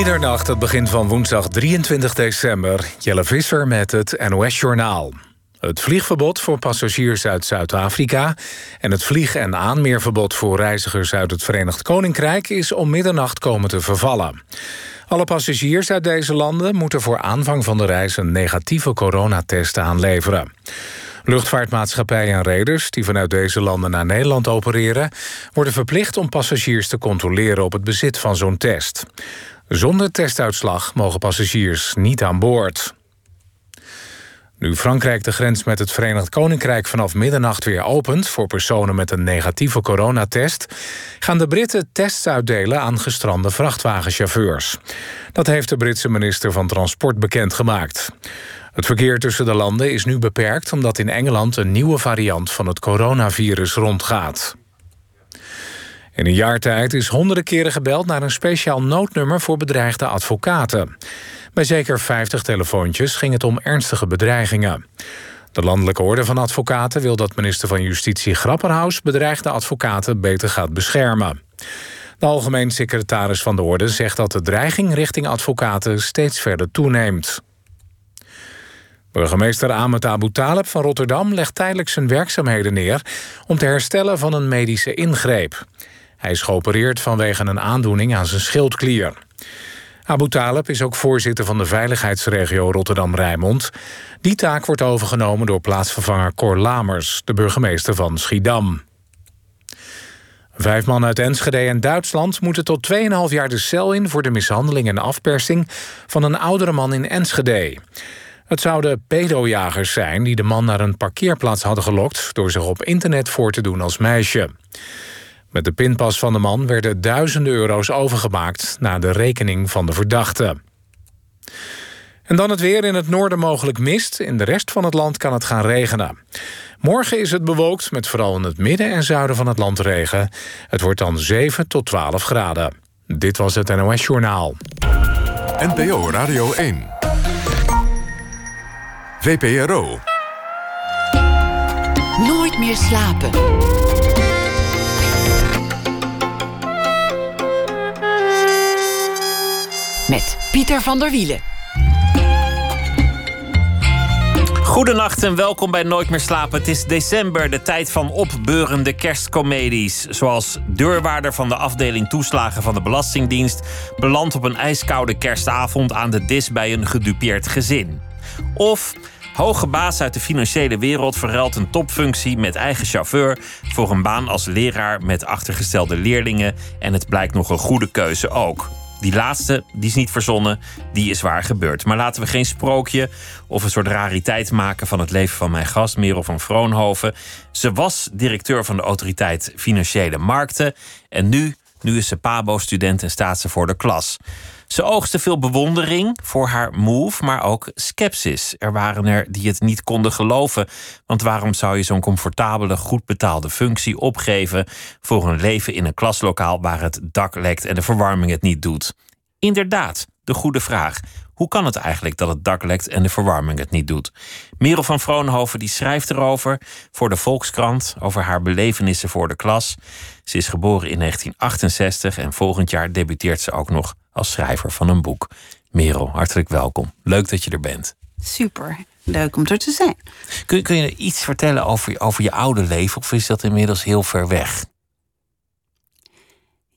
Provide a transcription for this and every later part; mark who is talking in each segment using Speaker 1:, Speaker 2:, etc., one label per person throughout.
Speaker 1: Middernacht, het begin van woensdag 23 december. Jelle Visser met het NOS-journaal. Het vliegverbod voor passagiers uit Zuid-Afrika... en het vlieg- en aanmeerverbod voor reizigers uit het Verenigd Koninkrijk... is om middernacht komen te vervallen. Alle passagiers uit deze landen moeten voor aanvang van de reis... een negatieve coronatest aanleveren. Luchtvaartmaatschappijen en reders die vanuit deze landen naar Nederland opereren... worden verplicht om passagiers te controleren op het bezit van zo'n test. Zonder testuitslag mogen passagiers niet aan boord. Nu Frankrijk de grens met het Verenigd Koninkrijk vanaf middernacht weer opent voor personen met een negatieve coronatest, gaan de Britten tests uitdelen aan gestrande vrachtwagenchauffeurs. Dat heeft de Britse minister van Transport bekendgemaakt. Het verkeer tussen de landen is nu beperkt omdat in Engeland een nieuwe variant van het coronavirus rondgaat. In een jaar tijd is honderden keren gebeld naar een speciaal noodnummer voor bedreigde advocaten. Bij zeker 50 telefoontjes ging het om ernstige bedreigingen. De Landelijke Orde van Advocaten wil dat minister van Justitie Grapperhaus bedreigde advocaten beter gaat beschermen. De algemeen secretaris van de Orde zegt dat de dreiging richting advocaten steeds verder toeneemt. Burgemeester Ahmed Abu Taleb van Rotterdam legt tijdelijk zijn werkzaamheden neer om te herstellen van een medische ingreep. Hij is geopereerd vanwege een aandoening aan zijn schildklier. Abu Taleb is ook voorzitter van de veiligheidsregio Rotterdam-Rijnmond. Die taak wordt overgenomen door plaatsvervanger Cor Lamers, de burgemeester van Schiedam. Vijf mannen uit Enschede en Duitsland moeten tot 2,5 jaar de cel in... voor de mishandeling en afpersing van een oudere man in Enschede. Het zouden pedojagers zijn die de man naar een parkeerplaats hadden gelokt... door zich op internet voor te doen als meisje. Met de pinpas van de man werden duizenden euro's overgemaakt... naar de rekening van de verdachte. En dan het weer in het noorden mogelijk mist. In de rest van het land kan het gaan regenen. Morgen is het bewolkt met vooral in het midden en zuiden van het land regen. Het wordt dan 7 tot 12 graden. Dit was het NOS Journaal.
Speaker 2: NPO Radio 1. VPRO.
Speaker 3: Nooit meer slapen. Met Pieter van der Wielen.
Speaker 4: Goedenacht en welkom bij Nooit meer slapen. Het is december, de tijd van opbeurende kerstcomedies. Zoals deurwaarder van de afdeling toeslagen van de Belastingdienst... belandt op een ijskoude kerstavond aan de dis bij een gedupeerd gezin. Of hoge baas uit de financiële wereld verruilt een topfunctie met eigen chauffeur... voor een baan als leraar met achtergestelde leerlingen... en het blijkt nog een goede keuze ook. Die laatste, die is niet verzonnen, die is waar gebeurd. Maar laten we geen sprookje of een soort rariteit maken van het leven van mijn gast, Merel van Vroonhoven. Ze was directeur van de Autoriteit Financiële Markten. En nu, nu is ze PABO-student en staat ze voor de klas. Ze oogste veel bewondering voor haar move, maar ook sceptisch. Er waren er die het niet konden geloven. Want waarom zou je zo'n comfortabele, goed betaalde functie opgeven voor een leven in een klaslokaal waar het dak lekt en de verwarming het niet doet? Inderdaad, de goede vraag. Hoe kan het eigenlijk dat het dak lekt en de verwarming het niet doet? Merel van Vroonhoven die schrijft erover voor de Volkskrant, over haar belevenissen voor de klas. Ze is geboren in 1968 en volgend jaar debuteert ze ook nog als schrijver van een boek. Merel, hartelijk welkom. Leuk dat je er bent.
Speaker 5: Super, leuk om er te zijn.
Speaker 4: Kun, kun je iets vertellen over, over je oude leven of is dat inmiddels heel ver weg?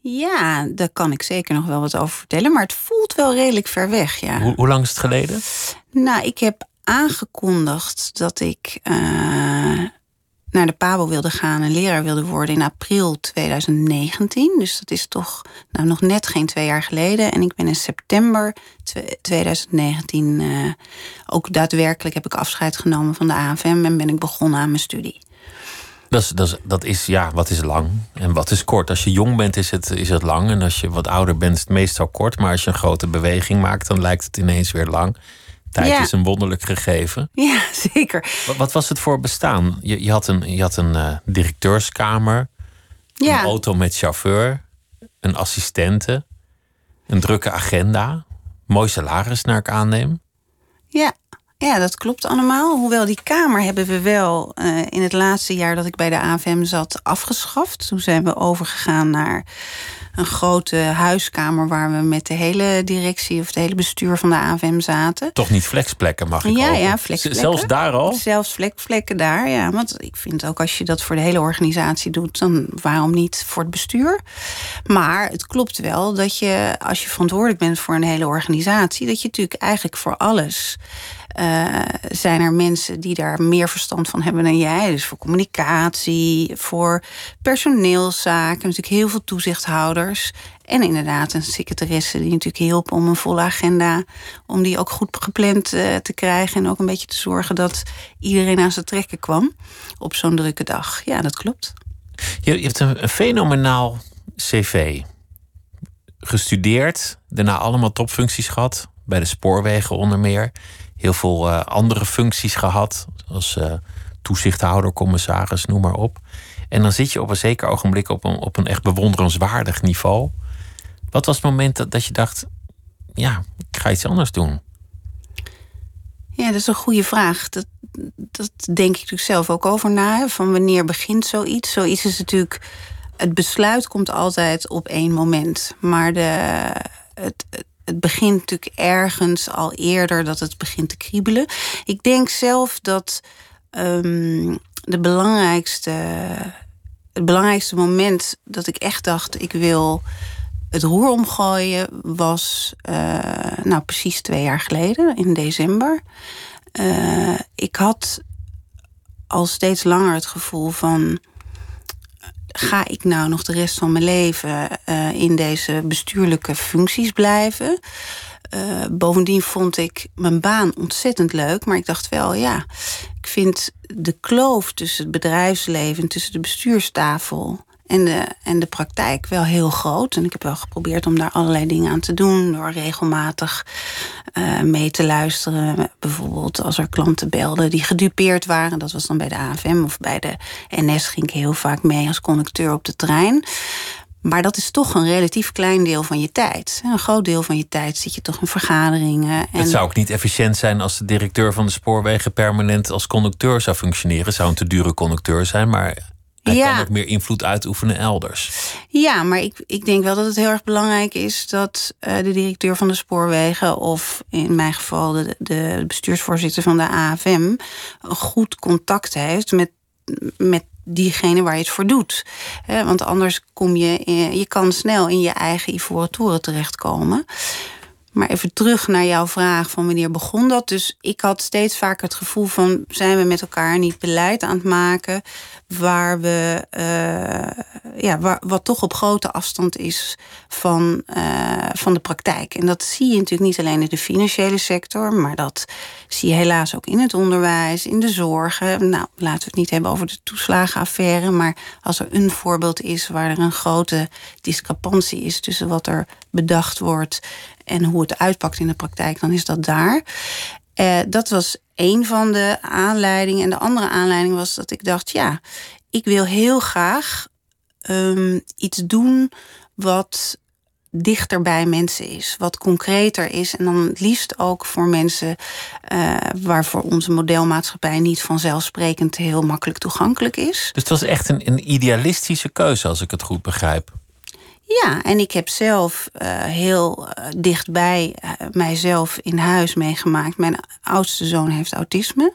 Speaker 5: Ja, daar kan ik zeker nog wel wat over vertellen, maar het voelt wel redelijk ver weg. Ja.
Speaker 4: Hoe, hoe lang is het geleden?
Speaker 5: Nou, ik heb aangekondigd dat ik uh, naar de PABO wilde gaan en leraar wilde worden in april 2019. Dus dat is toch nou, nog net geen twee jaar geleden. En ik ben in september 2019 uh, eh, ook daadwerkelijk heb ik afscheid genomen van de AFM en ben ik begonnen aan mijn studie.
Speaker 4: Dat is, dat, is, dat is, ja, wat is lang en wat is kort? Als je jong bent, is het, is het lang. En als je wat ouder bent, is het meestal kort. Maar als je een grote beweging maakt, dan lijkt het ineens weer lang. Tijd is een wonderlijk gegeven.
Speaker 5: Ja, zeker.
Speaker 4: Wat, wat was het voor bestaan? Je, je had een, je had een uh, directeurskamer, ja. een auto met chauffeur, een assistente, een drukke agenda, mooi salaris naar ik aanneem.
Speaker 5: Ja, ja, dat klopt allemaal. Hoewel die kamer hebben we wel uh, in het laatste jaar dat ik bij de AFM zat afgeschaft. Toen zijn we overgegaan naar een grote huiskamer waar we met de hele directie of het hele bestuur van de AVM zaten.
Speaker 4: Toch niet flexplekken, mag ik
Speaker 5: Ja, ja, flexplekken.
Speaker 4: Zelfs daar al?
Speaker 5: Zelfs vlekplekken daar, ja. Want ik vind ook als je dat voor de hele organisatie doet, dan waarom niet voor het bestuur? Maar het klopt wel dat je, als je verantwoordelijk bent voor een hele organisatie, dat je natuurlijk eigenlijk voor alles. Eh, zijn er mensen die daar meer verstand van hebben dan jij. Dus voor communicatie, voor personeelszaken, natuurlijk heel veel toezichthouders. En inderdaad een secretaresse die natuurlijk hielp om een volle agenda, om die ook goed gepland eh, te krijgen. En ook een beetje te zorgen dat iedereen aan zijn trekken kwam op zo'n drukke dag. Ja, dat klopt.
Speaker 4: Je, hebt een fenomenaal cv. Gestudeerd, daarna allemaal topfuncties gehad. Bij de spoorwegen onder meer. Heel veel eh, andere functies gehad. Als eh, toezichthouder, commissaris, noem maar op. En dan zit je op een zeker ogenblik op een, op een echt bewonderenswaardig niveau. Wat was het moment dat, je dacht... Ja, ik ga iets anders doen.
Speaker 5: Ja, dat is een goede vraag. Dat, dat denk ik natuurlijk zelf ook over na. Van wanneer begint zoiets? Zoiets is natuurlijk. Het besluit komt altijd op één moment. Maar de, het, het- begint natuurlijk ergens al eerder dat het begint te kriebelen. Ik denk zelf dat ehm, de belangrijkste, het belangrijkste moment dat ik echt dacht: ik wil het roer omgooien was eh, nou precies twee jaar geleden, in december. Eh, ik had al steeds langer het gevoel van... ga ik nou nog de rest van mijn leven eh, in deze bestuurlijke functies blijven? Eh, bovendien vond ik mijn baan ontzettend leuk, maar ik dacht wel, ja, ik vind de kloof tussen het bedrijfsleven, tussen de bestuurstafel en de, en de praktijk wel heel groot. En ik heb wel geprobeerd om daar allerlei dingen aan te doen. Door regelmatig eh, mee te luisteren. Bijvoorbeeld als er klanten belden die gedupeerd waren. Dat was dan bij de AFM of bij de NS ging ik heel vaak mee als conducteur op de trein. Maar dat is toch een relatief klein deel van je tijd. Een groot deel van je tijd zit je toch in vergaderingen. En
Speaker 4: Het zou ook niet efficiënt zijn als de directeur van de spoorwegen permanent als conducteur zou functioneren. Zou een te dure conducteur zijn, maar hij
Speaker 5: Ja.
Speaker 4: kan ook meer invloed uitoefenen elders.
Speaker 5: Ja, maar ik, ik denk wel dat het heel erg belangrijk is dat eh, de directeur van de spoorwegen, of in mijn geval de, de bestuursvoorzitter van de AFM, een goed contact heeft met, met diegene waar je het voor doet. Hè, want anders kom je, in- je kan snel in je eigen ivoren toren terechtkomen. Maar even terug naar jouw vraag van wanneer begon dat. Dus ik had steeds vaker het gevoel van... zijn we met elkaar niet beleid aan het maken... waar we, eh, ja, wat toch op grote afstand is van, eh, van de praktijk. En dat zie je natuurlijk niet alleen in de financiële sector... maar dat zie je helaas ook in het onderwijs, in de zorgen. Nou, laten we het niet hebben over de toeslagenaffaire... maar als er een voorbeeld is waar er een grote discrepantie is... tussen wat er bedacht wordt en hoe het uitpakt in de praktijk, dan is dat daar. Eh, dat was een van de aanleidingen. En de andere aanleiding was dat ik dacht: ja, ik wil heel graag ehm, iets doen wat dichter bij mensen is, wat concreter is. En dan het liefst ook voor mensen eh, waarvoor onze modelmaatschappij niet vanzelfsprekend heel makkelijk toegankelijk is.
Speaker 4: Dus het was echt een, een idealistische keuze, als ik het goed begrijp.
Speaker 5: Ja, en ik heb zelf eh, heel eh, dichtbij eh, mijzelf in huis meegemaakt. Mijn oudste zoon heeft autisme.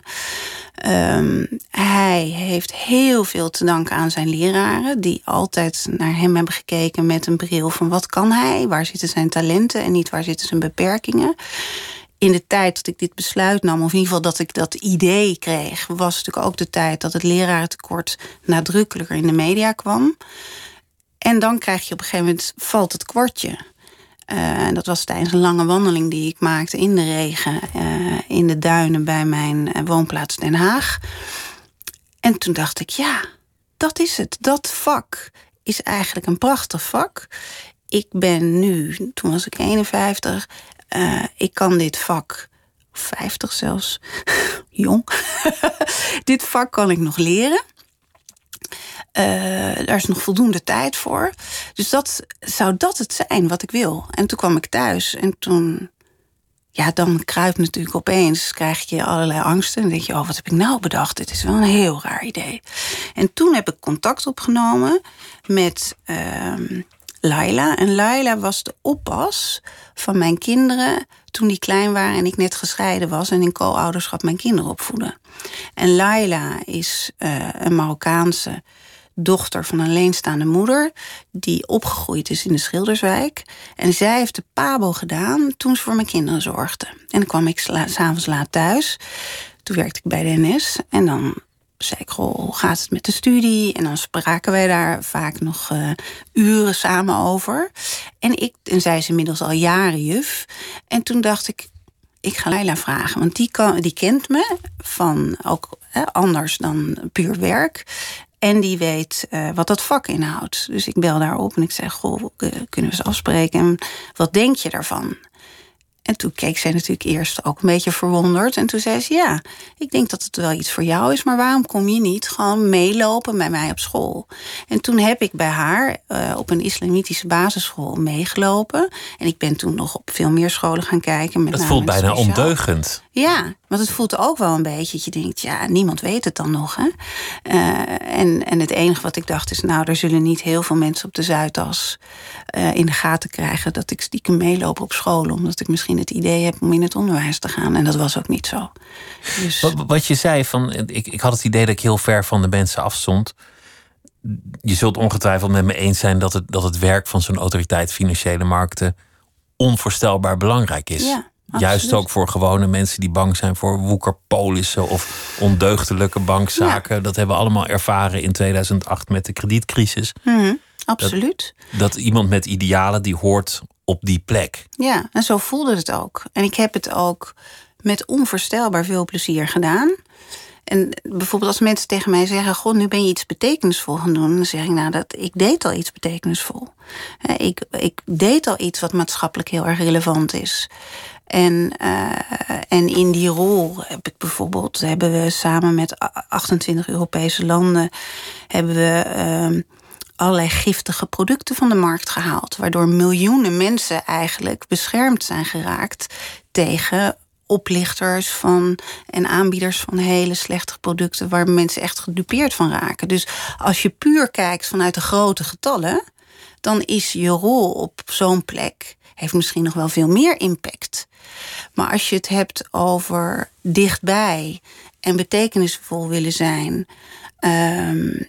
Speaker 5: Ehm, hij heeft heel veel te danken aan zijn leraren, die altijd naar hem hebben gekeken met een bril van wat kan hij, waar zitten zijn talenten en niet waar zitten zijn beperkingen. In de tijd dat ik dit besluit nam, of in ieder geval dat ik dat idee kreeg, was natuurlijk ook de tijd dat het lerarentekort nadrukkelijker in de media kwam. En dan krijg je op een gegeven moment, valt het kwartje. Eh, En dat was tijdens een lange wandeling die ik maakte in de regen, eh, in de duinen bij mijn eh, woonplaats Den Haag. En toen dacht ik, ja, dat is het. Dat vak is eigenlijk een prachtig vak. Ik ben nu, toen was ik 51, eh, ik kan dit vak, 50 zelfs, jong, dit vak kan ik nog leren. Eh, daar is nog voldoende tijd voor. Dus dat zou dat het zijn wat ik wil. En toen kwam ik thuis en toen. Ja, dan kruipt natuurlijk opeens, krijg je allerlei angsten. En denk je, oh, wat heb ik nou bedacht? Dit is wel een heel raar idee. En toen heb ik contact opgenomen met ehm, Laila. En Laila was de oppas van mijn kinderen toen die klein waren en ik net gescheiden was en in co-ouderschap mijn kinderen opvoeden. En Laila is uh, een Marokkaanse dochter van een alleenstaande moeder die opgegroeid is in de Schilderswijk. En zij heeft de pabo gedaan toen ze voor mijn kinderen zorgde. En dan kwam ik s'avonds laat thuis. Toen werkte ik bij de NS en dan zei ik, goh, hoe gaat het met de studie? En dan spraken wij daar vaak nog uh, uren samen over. En, ik, en zij is inmiddels al jaren juf. En toen dacht ik, ik ga Leila vragen. Want die, kan, die kent me van ook anders dan puur werk. En die weet uh, wat dat vak inhoudt. Dus ik bel daarop en ik zeg: Goh, kunnen we eens afspreken? En wat denk je daarvan? En toen keek zij natuurlijk eerst ook een beetje verwonderd. En toen zei ze: Ja, ik denk dat het wel iets voor jou is, maar waarom kom je niet gewoon meelopen bij mij op school? En toen heb ik bij haar uh, op een islamitische basisschool meegelopen. En ik ben toen nog op veel meer scholen gaan kijken.
Speaker 4: Met dat voelt bijna ondeugend.
Speaker 5: Ja, want het voelt ook wel een beetje dat je denkt, ja, niemand weet het dan nog. Hè? Uh, en, en het enige wat ik dacht is, nou, er zullen niet heel veel mensen op de Zuidas uh, in de gaten krijgen dat ik stiekem meeloop op school, omdat ik misschien het idee heb om in het onderwijs te gaan. En dat was ook niet zo.
Speaker 4: Dus... Wat, wat je zei, van, ik, ik had het idee dat ik heel ver van de mensen afstond. Je zult ongetwijfeld met me eens zijn dat het, dat het werk van zo'n autoriteit financiële markten onvoorstelbaar belangrijk is.
Speaker 5: Ja.
Speaker 4: Juist ook voor gewone mensen die bang zijn voor woekerpolissen of ondeugdelijke bankzaken. Dat hebben we allemaal ervaren in 2008 met de kredietcrisis.
Speaker 5: Mm, absoluut.
Speaker 4: Dat, dat, iemand met idealen die hoort op die plek.
Speaker 5: Ja, en zo voelde het ook. En ik heb het ook met onvoorstelbaar veel plezier gedaan. En bijvoorbeeld als mensen tegen mij zeggen: Goh, nu ben je iets betekenisvol gaan doen. Dan zeg ik: Nou, dat, ik deed al iets betekenisvol. Ik, ik deed al iets wat maatschappelijk heel erg relevant is. En, uh, en in die rol heb ik bijvoorbeeld, hebben we samen met 28 Europese landen, hebben we uh, allerlei giftige producten van de markt gehaald. Waardoor miljoenen mensen eigenlijk beschermd zijn geraakt tegen oplichters van en aanbieders van hele slechte producten waar mensen echt gedupeerd van raken. Dus als je puur kijkt vanuit de grote getallen, dan is je rol op zo'n plek heeft misschien nog wel veel meer impact. Maar als je het hebt over dichtbij en betekenisvol willen zijn um,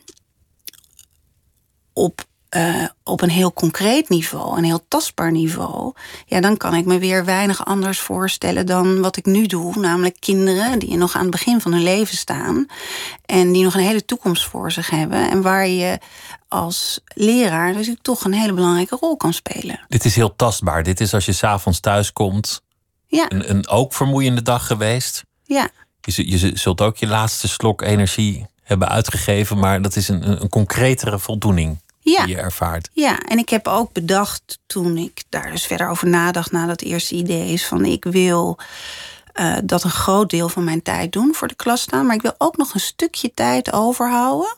Speaker 5: op uh, op een heel concreet niveau, een heel tastbaar niveau, ja, dan kan ik me weer weinig anders voorstellen dan wat ik nu doe. Namelijk kinderen die nog aan het begin van hun leven staan en die nog een hele toekomst voor zich hebben. En waar je als leraar dus toch een hele belangrijke rol kan spelen.
Speaker 4: Dit is heel tastbaar. Dit is als je s'avonds thuis komt.
Speaker 5: Ja.
Speaker 4: Een, een ook vermoeiende dag geweest.
Speaker 5: Ja.
Speaker 4: Je, je zult ook je laatste slok energie hebben uitgegeven, maar dat is een, een concretere voldoening
Speaker 5: ja.
Speaker 4: die je ervaart.
Speaker 5: Ja, en ik heb ook bedacht toen ik daar dus verder over nadacht na dat eerste idee is van ik wil uh, dat een groot deel van mijn tijd doen voor de klas staan, maar ik wil ook nog een stukje tijd overhouden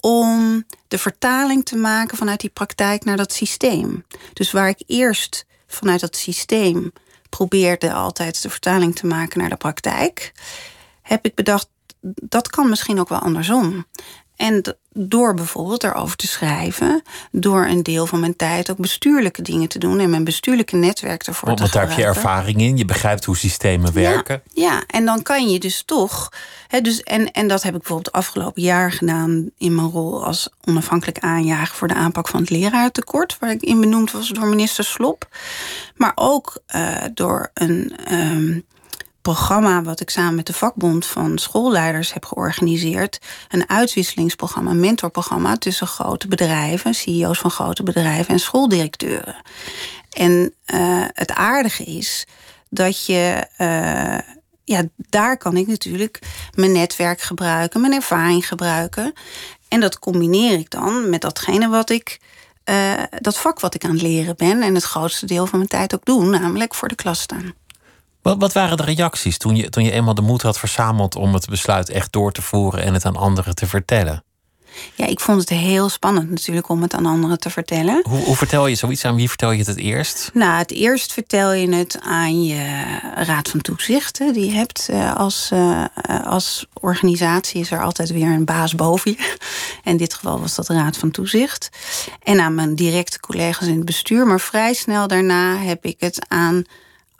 Speaker 5: om de vertaling te maken vanuit die praktijk naar dat systeem. Dus waar ik eerst vanuit dat systeem probeerde altijd de vertaling te maken naar de praktijk, heb ik bedacht dat kan misschien ook wel andersom. En door bijvoorbeeld erover te schrijven, door een deel van mijn tijd ook bestuurlijke dingen te doen en mijn bestuurlijke netwerk ervoor
Speaker 4: Want,
Speaker 5: te
Speaker 4: Want daar heb je ervaring in, je begrijpt hoe systemen werken.
Speaker 5: Ja, en dan kan je dus toch. Hè, dus, en, en dat heb ik bijvoorbeeld afgelopen jaar gedaan in mijn rol als onafhankelijk aanjager voor de aanpak van het leraartekort, waar ik in benoemd was door minister Slop. Maar ook uh, door een. Um, programma wat ik samen met de vakbond van schoolleiders heb georganiseerd. Een uitwisselingsprogramma, een mentorprogramma tussen grote bedrijven, CEO's van grote bedrijven en schooldirecteuren. En uh, het aardige is dat je. Uh, ja, daar kan ik natuurlijk mijn netwerk gebruiken, mijn ervaring gebruiken. En dat combineer ik dan met datgene wat ik. Uh, dat vak wat ik aan het leren ben en het grootste deel van mijn tijd ook doe, namelijk voor de klas staan.
Speaker 4: Wat, wat waren de reacties toen je, toen je eenmaal de moed had verzameld om het besluit echt door te voeren en het aan anderen te vertellen?
Speaker 5: Ja, ik vond het heel spannend natuurlijk om het aan anderen te vertellen.
Speaker 4: Hoe, hoe vertel je zoiets aan wie vertel je het het eerst?
Speaker 5: Nou, het eerst vertel je het aan je raad van toezicht. Die je hebt eh, als, uh, als organisatie is er altijd weer een baas boven je. In dit geval was dat de raad van toezicht. En aan mijn directe collega's in het bestuur. Maar vrij snel daarna heb ik het aan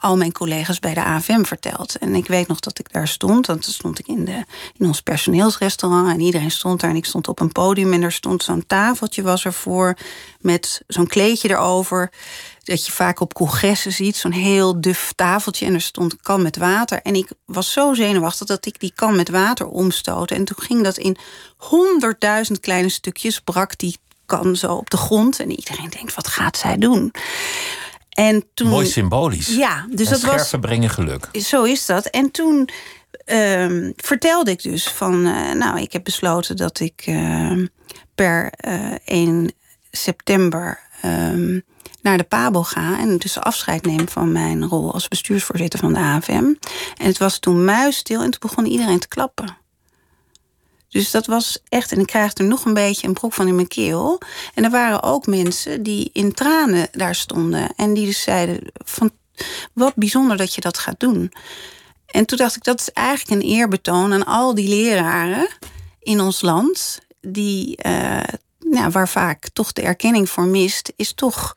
Speaker 5: al mijn collega's bij de AFM verteld. En ik weet nog dat ik daar stond. Want dan stond ik in, de, in ons personeelsrestaurant. En iedereen stond daar. En ik stond op een podium. En er stond zo'n tafeltje was ervoor. Met zo'n kleedje erover. Dat je vaak op congressen ziet. Zo'n heel duf tafeltje. En er stond een kan met water. En ik was zo zenuwachtig dat ik die kan met water omstootte. En toen ging dat in honderdduizend kleine stukjes. Brak die kan zo op de grond. En iedereen denkt, wat gaat zij doen? En toen,
Speaker 4: Mooi symbolisch.
Speaker 5: Ja, dus
Speaker 4: en
Speaker 5: dat was.
Speaker 4: brengen geluk.
Speaker 5: Zo is dat. En toen uh, vertelde ik dus van, uh, nou, ik heb besloten dat ik uh, per 1 september ehm, naar de Pabel ga en dus afscheid neem van mijn rol als bestuursvoorzitter van de AFM. En het was toen muisstil en toen begon iedereen te klappen. Dus dat was echt, en ik krijg er nog een beetje een broek van in mijn keel. En er waren ook mensen die in tranen daar stonden. En die dus zeiden van, wat bijzonder dat je dat gaat doen. En toen dacht ik, dat is eigenlijk een eerbetoon aan al die leraren in ons land. Die, uh, nou, waar vaak toch de erkenning voor mist, is toch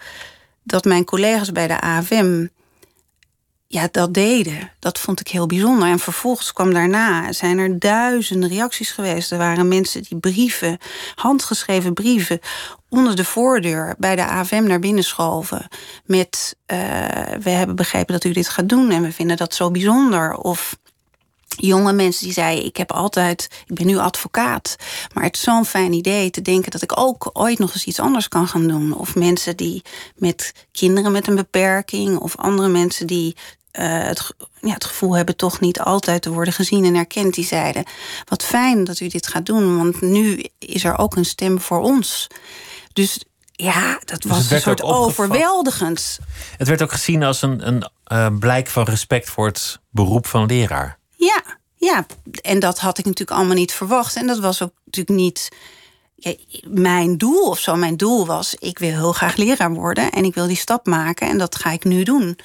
Speaker 5: dat mijn collega's bij de AFM ja, dat deden. Dat vond ik heel bijzonder. En vervolgens kwam daarna, zijn er duizenden reacties geweest. Er waren mensen die brieven, handgeschreven brieven, onder de voordeur bij de AFM naar binnen schoven. Met, uh, we hebben begrepen dat u dit gaat doen en we vinden dat zo bijzonder. Of jonge mensen die zeiden: Ik heb altijd, ik ben nu advocaat. Maar het is zo'n fijn idee te denken dat ik ook ooit nog eens iets anders kan gaan doen. Of mensen die met kinderen met een beperking, of andere mensen die uh, het, ja, het gevoel hebben toch niet altijd te worden gezien en erkend. Die zeiden: Wat fijn dat u dit gaat doen, want nu is er ook een stem voor ons. Dus ja, dat
Speaker 4: Dus
Speaker 5: was een soort overweldigend.
Speaker 4: Het werd ook gezien als een, een eh, blijk van respect voor het beroep van leraar.
Speaker 5: Ja, en dat had ik natuurlijk allemaal niet verwacht. En dat was ook natuurlijk niet mijn doel of zo. Mijn doel was, ik wil heel graag leraar worden en ik wil die stap maken en dat ga ik nu doen.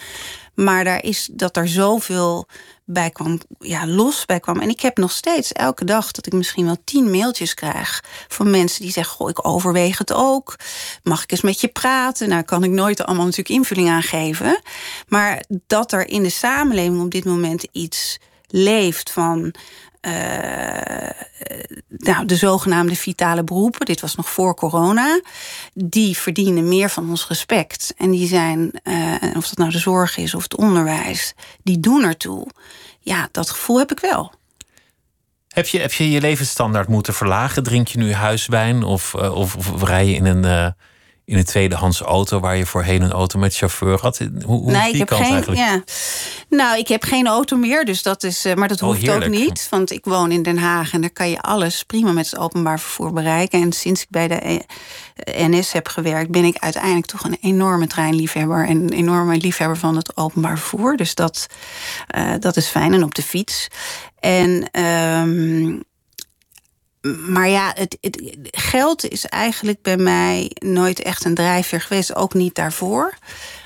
Speaker 5: Maar daar is dat er zoveel bij kwam, ja, los bij kwam. En ik heb nog steeds elke dag dat ik misschien wel tien mailtjes krijg van mensen die zeggen: Goh, ik overweeg het ook. Mag ik eens met je praten? Nou, kan ik nooit allemaal natuurlijk invulling aan geven. Maar dat er in de samenleving op dit moment iets leeft van. eh, nou, de zogenaamde vitale beroepen, dit was nog voor corona, die verdienen meer van ons respect. En die zijn, eh, of dat nou de zorg is of het onderwijs, die doen ertoe. Ja, dat gevoel heb ik wel.
Speaker 4: Heb je, heb je je levensstandaard moeten verlagen? Drink je nu huiswijn of, eh, of, of rij je in een, in een tweedehands auto waar je voorheen een auto met chauffeur had? Hoe, hoe is
Speaker 5: nee,
Speaker 4: die
Speaker 5: ik heb
Speaker 4: kant
Speaker 5: geen.
Speaker 4: eigenlijk?
Speaker 5: Ja. Nou, ik heb geen auto meer, dus dat is. eh, Maar dat
Speaker 4: Oh,
Speaker 5: hoeft ook niet. Want ik woon in Den Haag en daar kan je alles prima met het openbaar vervoer bereiken. En sinds ik bij de eh, NS heb gewerkt, ben ik uiteindelijk toch een enorme treinliefhebber. En een enorme liefhebber van het openbaar vervoer. Dus dat, eh, dat is fijn. En op de fiets. En. ehm, maar ja, het, het, geld is eigenlijk bij mij nooit echt een drijfveer geweest. Ook niet daarvoor.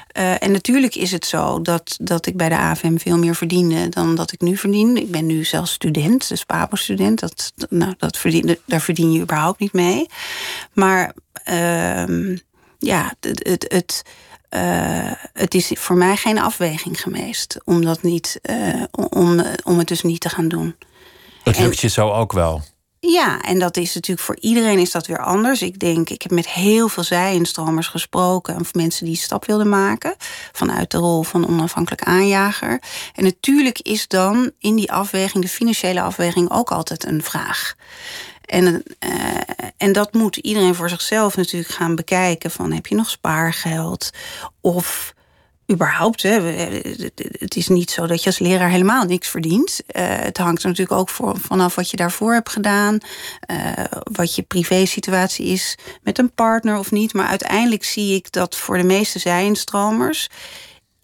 Speaker 5: Eh, en natuurlijk is het zo dat, dat ik bij de AFM veel meer verdiende dan dat ik nu verdien. Ik ben nu zelfs student, dus PABO-student. Dat, nou, dat verdien, daar verdien je überhaupt niet mee. Maar ehm, ja, het, het, het, eh, het is voor mij geen afweging geweest om, dat niet, eh, om, om het dus niet te gaan doen.
Speaker 4: Het lukt je zo ook wel.
Speaker 5: Ja, en dat is natuurlijk voor iedereen is dat weer anders. Ik denk, ik heb met heel veel zij-instromers gesproken. Of mensen die stap wilden maken. Vanuit de rol van onafhankelijk aanjager. En natuurlijk is dan in die afweging, de financiële afweging, ook altijd een vraag. En, eh, en dat moet iedereen voor zichzelf natuurlijk gaan bekijken. Van heb je nog spaargeld? Of überhaupt, hè, het is niet zo dat je als leraar helemaal niks verdient. Eh, het hangt er natuurlijk ook vanaf wat je daarvoor hebt gedaan. eh, wat je privésituatie is met een partner of niet. Maar uiteindelijk zie ik dat voor de meeste zij-instromers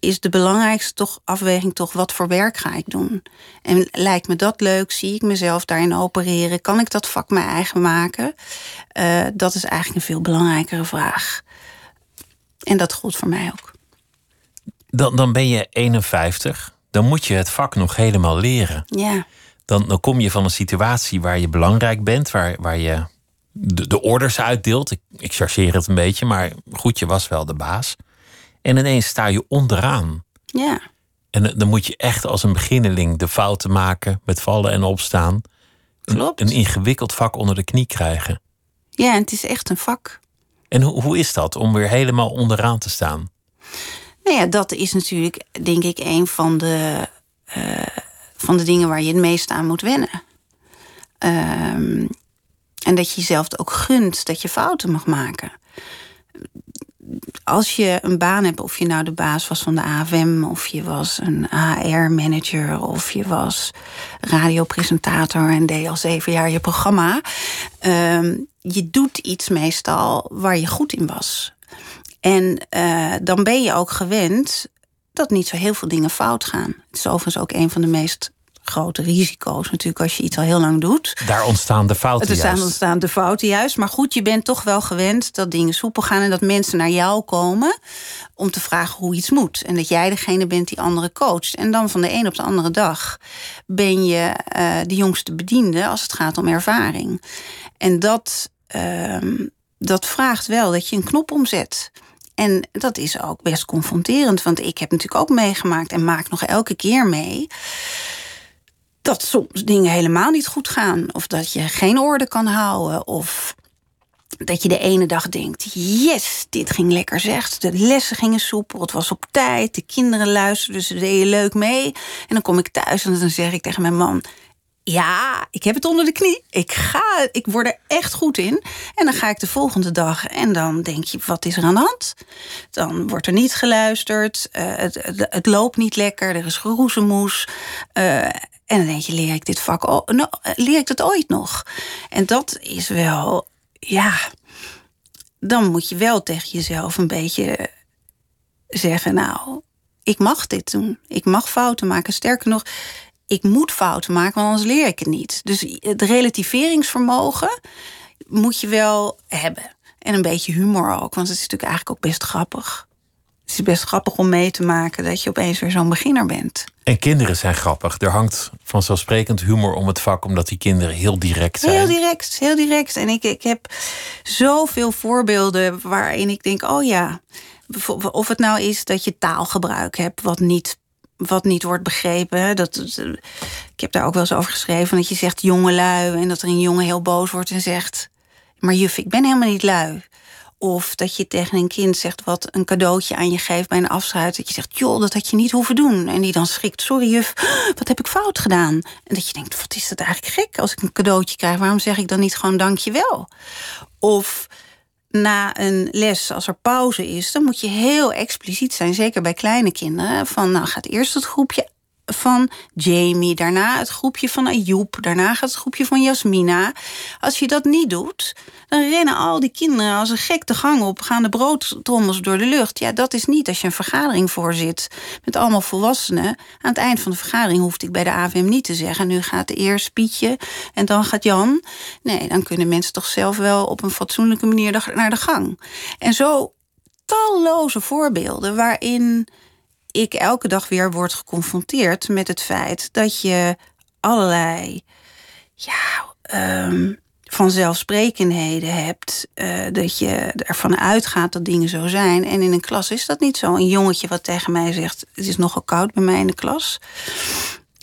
Speaker 5: is de belangrijkste toch, afweging toch wat voor werk ga ik doen. En lijkt me dat leuk? Zie ik mezelf daarin opereren? Kan ik dat vak mijn eigen maken? Uh, dat is eigenlijk een veel belangrijkere vraag. En dat gold voor mij ook.
Speaker 4: Dan, dan ben je 51. Dan moet je het vak nog helemaal leren.
Speaker 5: Ja.
Speaker 4: Dan, dan kom je van een situatie waar je belangrijk bent, waar, waar je de, de orders uitdeelt. Ik, ik chargeer het een beetje, maar goed, je was wel de baas. En ineens sta je onderaan.
Speaker 5: Ja.
Speaker 4: En dan moet je echt als een beginneling de fouten maken met vallen en opstaan.
Speaker 5: Klopt.
Speaker 4: Een, een ingewikkeld vak onder de knie krijgen.
Speaker 5: Ja, en het is echt een vak.
Speaker 4: En hoe, hoe is dat om weer helemaal onderaan te staan?
Speaker 5: Nou ja, dat is natuurlijk, denk ik, een van de, uh, van de dingen waar je het meest aan moet wennen. Um, en dat je jezelf ook gunt dat je fouten mag maken. Als je een baan hebt, of je nou de baas was van de AFM, of je was een HR-manager, of je was radiopresentator en deed al zeven jaar je programma. Uh, je doet iets meestal waar je goed in was. En uh, dan ben je ook gewend dat niet zo heel veel dingen fout gaan. Het is overigens ook een van de meest grote risico's natuurlijk als je iets al heel lang doet.
Speaker 4: Daar ontstaan de fouten juist.
Speaker 5: ontstaan de fouten juist. Maar goed, je bent toch wel gewend dat dingen soepel gaan... en dat mensen naar jou komen om te vragen hoe iets moet. En dat jij degene bent die anderen coacht. En dan van de een op de andere dag ben je uh, de jongste bediende... als het gaat om ervaring. En dat, uh, dat vraagt wel dat je een knop omzet... En dat is ook best confronterend, want ik heb natuurlijk ook meegemaakt en maak nog elke keer mee dat soms dingen helemaal niet goed gaan. Of dat je geen orde kan houden. Of dat je de ene dag denkt: yes, dit ging lekker zeg. De lessen gingen soepel, het was op tijd. De kinderen luisterden, ze deden leuk mee. En dan kom ik thuis en dan zeg ik tegen mijn man: ja, ik heb het onder de knie. Ik ga, ik word er echt goed in. En dan ga ik de volgende dag en dan denk je, wat is er aan de hand? Dan wordt er niet geluisterd, uh, het, het, loopt niet lekker, er is geroezemoes. Uh, en dan denk je, leer ik dit vak, nou, leer ik het ooit nog? En dat is wel, ja, dan moet je wel tegen jezelf een beetje zeggen, nou, ik mag dit doen. Ik mag fouten maken. Sterker nog, ik moet fouten maken, want anders leer ik het niet. Dus het relativeringsvermogen moet je wel hebben. En een beetje humor ook, want het is natuurlijk eigenlijk ook best grappig. Het is best grappig om mee te maken dat je opeens weer zo'n beginner bent.
Speaker 4: En kinderen zijn grappig. Er hangt vanzelfsprekend humor om het vak, omdat die kinderen heel direct zijn.
Speaker 5: Heel direct, heel direct. En ik, ik heb zoveel voorbeelden waarin ik denk: oh ja. Of het nou is dat je taalgebruik hebt wat niet wat niet wordt begrepen. Dat, ik heb daar ook wel eens over geschreven. Dat je zegt jongelui. En dat er een jongen heel boos wordt en zegt. Maar juf, ik ben helemaal niet lui. Of dat je tegen een kind zegt wat een cadeautje aan je geeft bij een afsluit. Dat je zegt, joh, dat had je niet hoeven doen. En die dan schrikt, sorry juf, wat heb ik fout gedaan? En dat je denkt, wat is dat eigenlijk gek als ik een cadeautje krijg? Waarom zeg ik dan niet gewoon dankjewel? Of na een les, als er pauze is, dan moet je heel expliciet zijn, zeker bij kleine kinderen. Van nou gaat eerst het groepje van Jamie, daarna het groepje van Ayoub, daarna gaat het groepje van Jasmina. Als je dat niet doet, dan rennen al die kinderen als een gek de gang op, gaan de broodtrommels door de lucht. Ja, dat is niet als je een vergadering voorzit met allemaal volwassenen. Aan het eind van de vergadering hoefde ik bij de AVM niet te zeggen: nu gaat eerst Pietje en dan gaat Jan. Nee, dan kunnen mensen toch zelf wel op een fatsoenlijke manier naar de gang. En zo talloze voorbeelden waarin ik elke dag weer word geconfronteerd met het feit dat je allerlei ja, um, vanzelfsprekendheden hebt. Uh, dat je ervan uitgaat dat dingen zo zijn. En in een klas is dat niet zo. Een jongetje wat tegen mij zegt: Het is nogal koud bij mij in de klas.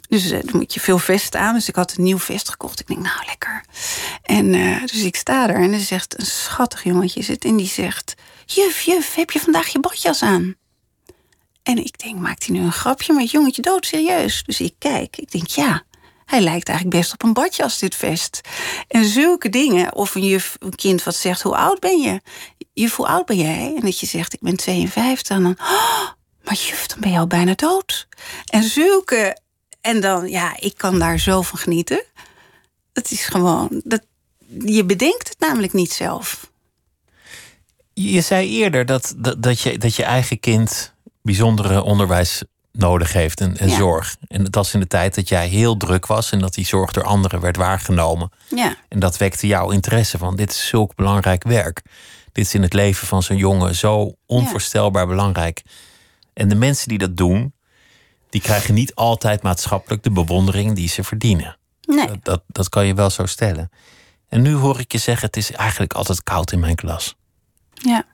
Speaker 5: Dus uh, dan moet je veel vest aan. Dus ik had een nieuw vest gekocht. Ik denk, nou lekker. En uh, dus ik sta er en er zegt een schattig jongetje zit. En die zegt: Juf, juf, heb je vandaag je badjas aan? En ik denk, maakt hij nu een grapje? Maar het jongetje dood serieus. Dus ik kijk, ik denk, ja, hij lijkt eigenlijk best op een badjas, dit vest. En zulke dingen. Of een, juf, een kind wat zegt, hoe oud ben je? Juf, hoe oud ben jij? En dat je zegt, ik ben 52. En oh, maar juf, dan ben je al bijna dood. En zulke... En dan, ja, ik kan daar zo van genieten. Het is gewoon... Dat, je bedenkt het namelijk niet zelf.
Speaker 4: Je zei eerder dat, dat, dat, je, dat je eigen kind bijzondere onderwijs nodig heeft en, en zorg. En dat was in de tijd dat jij heel druk was en dat die zorg door anderen werd waargenomen.
Speaker 5: Ja.
Speaker 4: En dat wekte jouw interesse van dit is zulk belangrijk werk. Dit is in het leven van zo'n jongen zo onvoorstelbaar belangrijk. En de mensen die dat doen, die krijgen niet altijd maatschappelijk de bewondering die ze verdienen.
Speaker 5: Nee.
Speaker 4: Dat, dat, dat kan je wel zo stellen. En nu hoor ik je zeggen, het is eigenlijk altijd koud in mijn klas.
Speaker 5: Ja.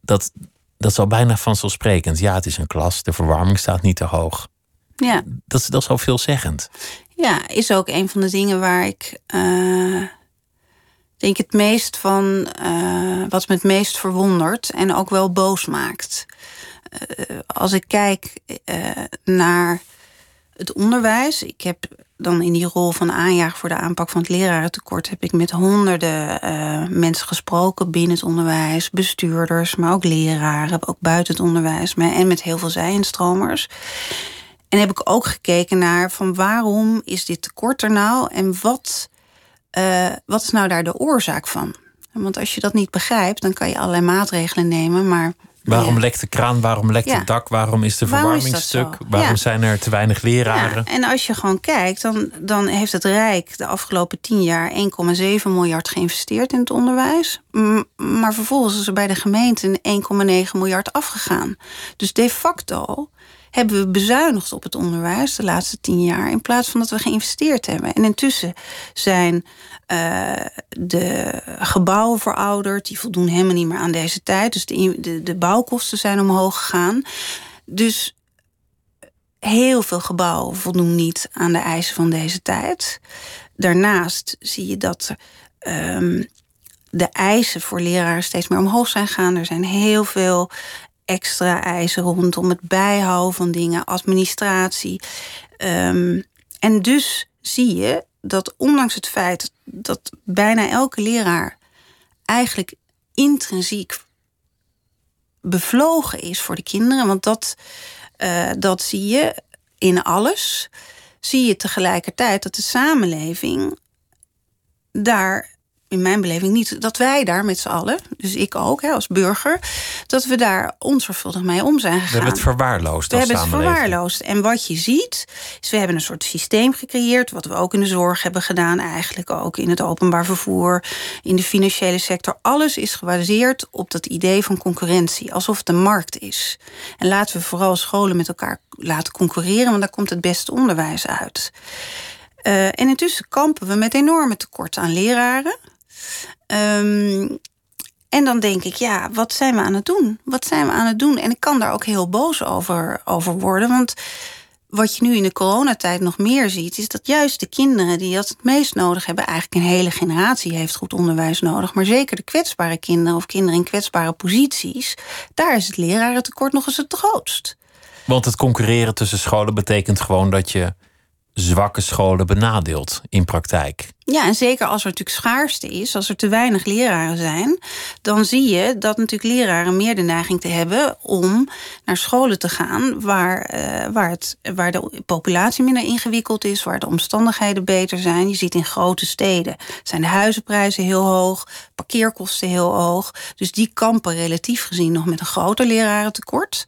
Speaker 4: Dat, dat is al bijna vanzelfsprekend. Ja, het is een klas, de verwarming staat niet te hoog.
Speaker 5: Ja.
Speaker 4: Dat, is- dat is al veelzeggend.
Speaker 5: Ja, is ook een van de dingen waar ik eh, denk het meest van, eh, wat me het meest verwondert en ook wel boos maakt. Eh, als ik kijk naar het onderwijs, ik heb dan in die rol van aanjager voor de aanpak van het lerarentekort, heb ik met honderden eh, mensen gesproken binnen het onderwijs, bestuurders, maar ook leraren, ook buiten het onderwijs, maar, en met heel veel zij-instromers. En heb ik ook gekeken naar van waarom is dit tekort er nou en wat, eh, wat is nou daar de oorzaak van? Want als je dat niet begrijpt, dan kan je allerlei maatregelen nemen, maar
Speaker 4: Waarom
Speaker 5: ja.
Speaker 4: lekt de kraan? Waarom lekt
Speaker 5: Ja.
Speaker 4: het dak? Waarom is de
Speaker 5: Waarom is
Speaker 4: verwarming
Speaker 5: dat
Speaker 4: stuk? Waarom
Speaker 5: Ja.
Speaker 4: zijn er te weinig leraren?
Speaker 5: En als je gewoon kijkt, dan, dan heeft het Rijk de afgelopen tien jaar 1,7 miljard geïnvesteerd in het onderwijs. Maar vervolgens is er bij de gemeente 1,9 miljard afgegaan. Dus de facto hebben we bezuinigd op het onderwijs de laatste tien jaar... in plaats van dat we geïnvesteerd hebben. En intussen zijn eh, de gebouwen verouderd. Die voldoen helemaal niet meer aan deze tijd. Dus de, de, de bouwkosten zijn omhoog gegaan. Dus heel veel gebouwen voldoen niet aan de eisen van deze tijd. Daarnaast zie je dat ehm, de eisen voor leraren steeds meer omhoog zijn gegaan. Er zijn heel veel extra eisen rondom het bijhouden van dingen, administratie. Ehm, en dus zie je dat ondanks het feit dat bijna elke leraar eigenlijk intrinsiek bevlogen is voor de kinderen, want dat, eh, dat zie je in alles, zie je tegelijkertijd dat de samenleving daar in mijn beleving niet dat wij daar met z'n allen, dus ik ook hè, als burger, dat we daar onzorgvuldig mee om zijn gegaan.
Speaker 4: We hebben het verwaarloosd
Speaker 5: We hebben het verwaarloosd. En wat je ziet, is we hebben een soort systeem gecreëerd, wat we ook in de zorg hebben gedaan, eigenlijk ook in het openbaar vervoer, in de financiële sector. Alles is gebaseerd op dat idee van concurrentie, alsof het een markt is. En laten we vooral scholen met elkaar laten concurreren, want daar komt het beste onderwijs uit. Eh, en intussen kampen we met enorme tekorten aan leraren. Ehm, en dan denk ik, ja, wat zijn we aan het doen? Wat zijn we aan het doen? En ik kan daar ook heel boos over, over worden. Want wat je nu in de coronatijd nog meer ziet, is dat juist de kinderen die dat het meest nodig hebben, eigenlijk een hele generatie heeft goed onderwijs nodig. Maar zeker de kwetsbare kinderen of kinderen in kwetsbare posities, daar is het lerarentekort nog eens het grootst.
Speaker 4: Want het concurreren tussen scholen betekent gewoon dat je zwakke scholen benadeelt in praktijk.
Speaker 5: Ja, en zeker als er natuurlijk schaarste is, als er te weinig leraren zijn, dan zie je dat natuurlijk leraren meer de neiging te hebben om naar scholen te gaan waar, eh, waar, het, waar de populatie minder ingewikkeld is, waar de omstandigheden beter zijn. Je ziet in grote steden zijn de huizenprijzen heel hoog, parkeerkosten heel hoog. Dus die kampen relatief gezien nog met een groter lerarentekort.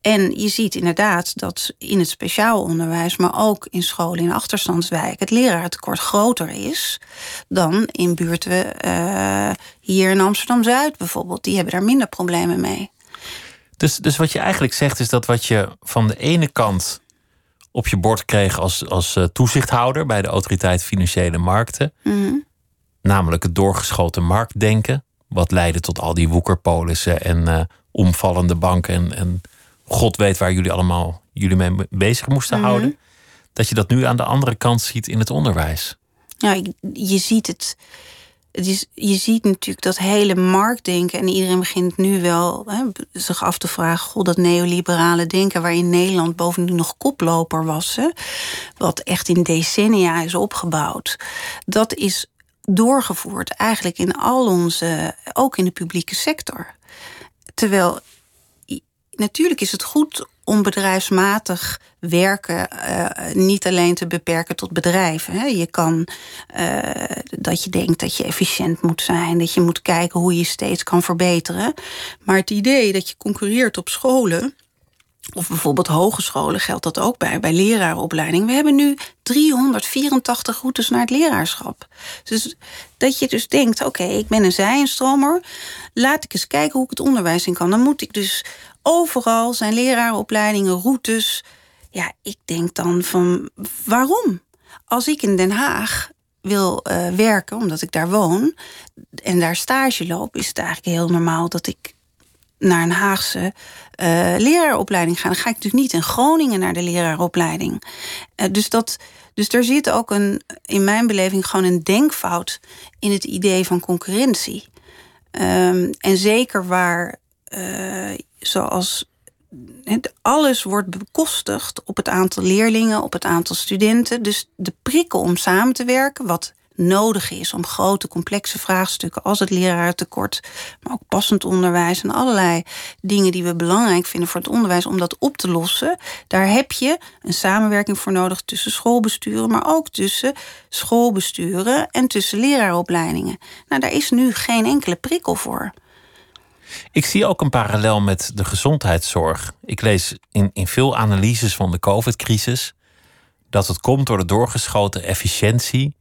Speaker 5: En je ziet inderdaad dat in het speciaal onderwijs, maar ook in scholen in achterstandswijken, het lerarentekort groter is dan in buurten eh, hier in Amsterdam Zuid bijvoorbeeld. Die hebben daar minder problemen mee.
Speaker 4: Dus, dus wat je eigenlijk zegt is dat wat je van de ene kant op je bord kreeg als, als eh, toezichthouder bij de autoriteit Financiële Markten,
Speaker 5: Mhm.
Speaker 4: namelijk het doorgeschoten marktdenken, wat leidde tot al die woekerpolissen en eh, omvallende banken en, en God weet waar jullie allemaal jullie mee bezig moesten
Speaker 5: Mhm.
Speaker 4: houden, dat je dat nu aan de andere kant ziet in het onderwijs.
Speaker 5: Ja, ik- je ziet het. het is, je ziet natuurlijk dat hele marktdenken. En iedereen begint nu wel hè, zich af te vragen: goh, dat neoliberale denken, waarin Nederland bovendien nog koploper was, hè, wat echt in decennia is opgebouwd, dat is doorgevoerd eigenlijk in al onze, ook in de publieke sector. Terwijl natuurlijk is het goed om bedrijfsmatig werken eh, niet alleen te beperken tot bedrijven. Hè. Je kan eh, dat je denkt dat je efficiënt moet zijn, dat je moet kijken hoe je steeds kan verbeteren. Maar het idee dat je concurreert op scholen Of bijvoorbeeld hogescholen geldt dat ook bij, bij leraaropleiding. We hebben nu 384 routes naar het leraarschap. Dus dat je dus denkt, oké, ik ben een zijenstromer. Laat ik eens kijken hoe ik het onderwijs in kan. Dan moet ik dus overal zijn leraaropleidingen, routes. Ja, ik denk dan van, waarom? Als ik in Den Haag wil uh, werken, omdat ik daar woon... en daar stage loop, is het eigenlijk heel normaal... dat ik naar een Haagse uh, leraaropleiding ga. Dan ga ik natuurlijk niet in Groningen naar de leraaropleiding. Uh, dus, dat, dus er zit ook een, in mijn beleving gewoon een denkfout in het idee van concurrentie. Um, en zeker waar, zoals alles wordt bekostigd op het aantal leerlingen, op het aantal studenten. Dus de prikkel om samen te werken, wat nodig is om grote complexe vraagstukken als het lerarentekort, maar ook passend onderwijs en allerlei dingen die we belangrijk vinden voor het onderwijs om dat op te lossen. Daar heb je een samenwerking voor nodig tussen schoolbesturen, maar ook tussen schoolbesturen en tussen leraaropleidingen. Nou, daar is nu geen enkele prikkel voor.
Speaker 4: Ik zie ook een parallel met de gezondheidszorg. Ik lees in, in veel analyses van de COVID-crisis dat het komt door de doorgeschoten efficiëntie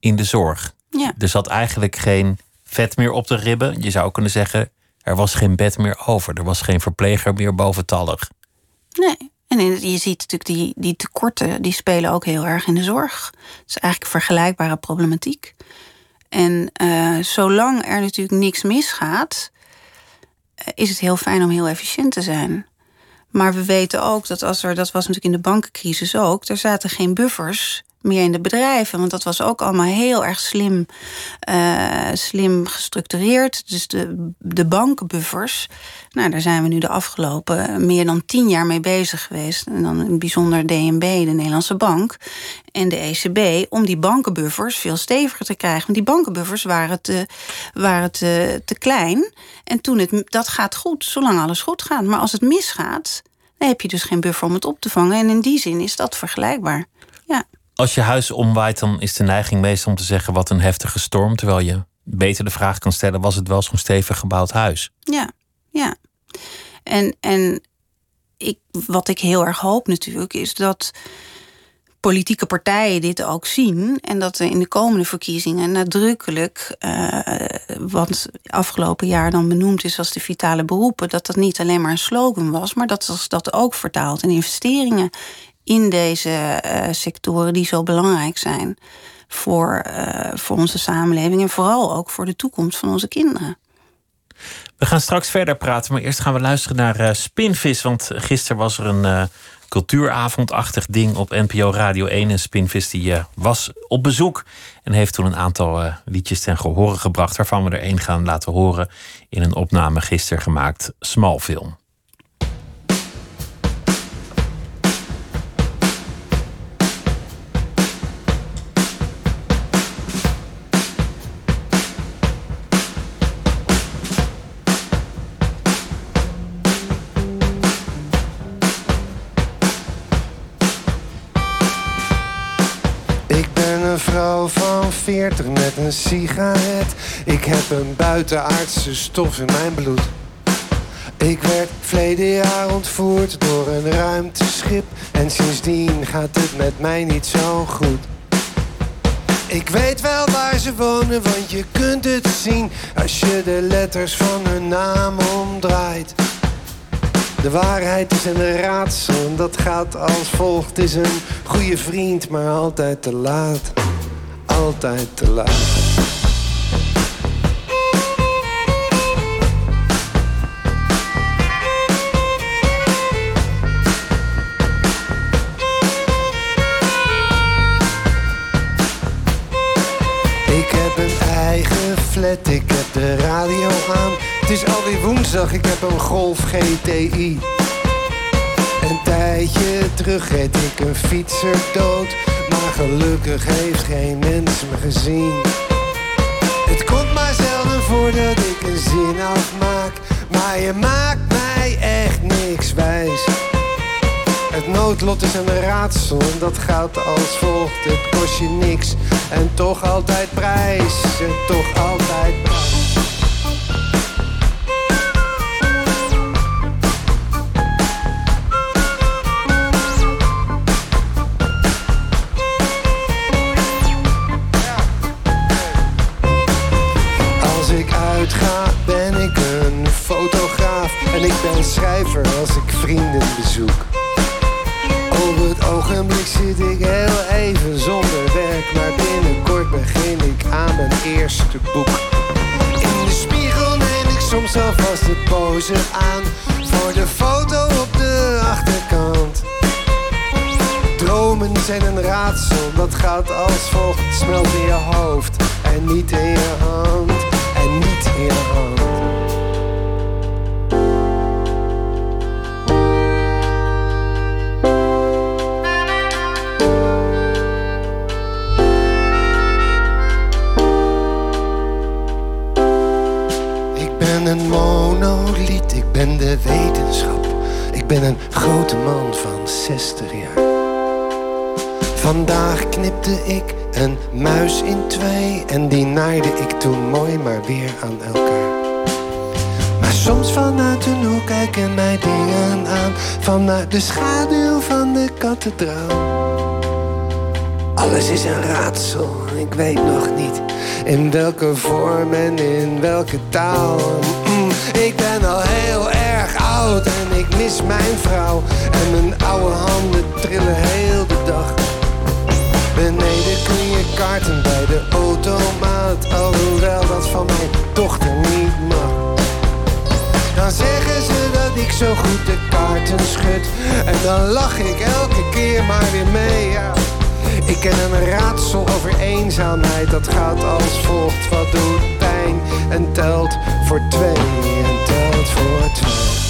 Speaker 4: in de zorg.
Speaker 5: Ja.
Speaker 4: Er zat eigenlijk geen vet meer op de ribben. Je zou kunnen zeggen, er was geen bed meer over. Er was geen verpleger meer boventallig.
Speaker 5: Nee. En je ziet natuurlijk die, die tekorten, die spelen ook heel erg in de zorg. Het is eigenlijk een vergelijkbare problematiek. En uh, zolang er natuurlijk niks misgaat, eh, is het heel fijn om heel efficiënt te zijn. Maar we weten ook dat als er, dat was natuurlijk in de bankencrisis ook, er zaten geen buffers meer in de bedrijven. Want dat was ook allemaal heel erg slim, uh, slim gestructureerd. Dus de, de bankenbuffers, nou, daar zijn we nu de afgelopen meer dan tien jaar mee bezig geweest. En dan in bijzonder DNB, de Nederlandse Bank, en de ECB, om die bankenbuffers veel steviger te krijgen. Want die bankenbuffers waren te, waren te, te klein. En toen het, dat gaat goed, zolang alles goed gaat. Maar als het misgaat, dan heb je dus geen buffer om het op te vangen. En in die zin is dat vergelijkbaar. Ja
Speaker 4: als je huis omwaait, dan is de neiging meestal om te zeggen wat een heftige storm. Terwijl je beter de vraag kan stellen: was het wel zo'n stevig gebouwd huis?
Speaker 5: Ja, ja. En, en ik, wat ik heel erg hoop natuurlijk, is dat politieke partijen dit ook zien. En dat er in de komende verkiezingen nadrukkelijk, uh, wat afgelopen jaar dan benoemd is als de vitale beroepen, dat dat niet alleen maar een slogan was, maar dat dat ook vertaalt in investeringen in deze uh, sectoren die zo belangrijk zijn voor, uh, voor onze samenleving en vooral ook voor de toekomst van onze kinderen.
Speaker 4: We gaan straks verder praten, maar eerst gaan we luisteren naar uh, Spinvis. Want gisteren was er een cultuuravondachtig ding op NPO Radio 1. En Spinvis die, was op bezoek en heeft toen een aantal liedjes ten gehore gebracht... waarvan we er één gaan laten horen in een opname gisteren gemaakt, Smalfilm.
Speaker 6: Met een sigaret. Ik heb een buitenaardse stof in mijn bloed. Ik werd verleden jaar ontvoerd door een ruimteschip. En sindsdien gaat het met mij niet zo goed. Ik weet wel waar ze wonen, want je kunt het zien als je de letters van hun naam omdraait. De waarheid is een raadsel en dat gaat als volgt. Is een goede vriend, maar altijd te laat altijd te laat. Ik heb een eigen flat, ik heb de radio aan. Het is alweer woensdag, ik heb een Golf GTI. Een tijdje terug reed ik een fietser dood gelukkig heeft geen mens me gezien. Het komt maar zelden voor dat ik een zin afmaak. Maar je maakt mij echt niks wijs. Het noodlot is een raadsel en dat gaat als volgt. Het kost je niks en toch altijd prijs. En toch altijd prijs. Zoek. Op het ogenblik zit ik heel even zonder werk, maar binnenkort begin ik aan mijn eerste boek. In de spiegel neem ik soms alvast de pose aan voor de foto op de achterkant. Dromen zijn een raadsel, dat gaat als volgt. Smelt in je hoofd en niet in je hand. En niet in je hand. Ben een grote man van 60 jaar. Vandaag knipte ik een muis in twee en die naaide ik toen mooi maar weer aan elkaar. Maar soms vanuit een hoek kijken mij dingen aan, vanuit de schaduw van de kathedraal. Alles is een raadsel, ik weet nog niet in welke vorm en in welke taal. Mm, ik ben al heel en ik mis mijn vrouw. En mijn oude handen trillen heel de dag. Beneden kun je kaarten bij de automaat, alhoewel dat van mijn dochter niet mag. Dan zeggen ze dat ik zo goed de kaarten schud. En dan lach ik elke keer maar weer mee, ja. Ik ken een raadsel over eenzaamheid, dat gaat als volgt. Wat doet pijn en telt voor twee en telt voor twee.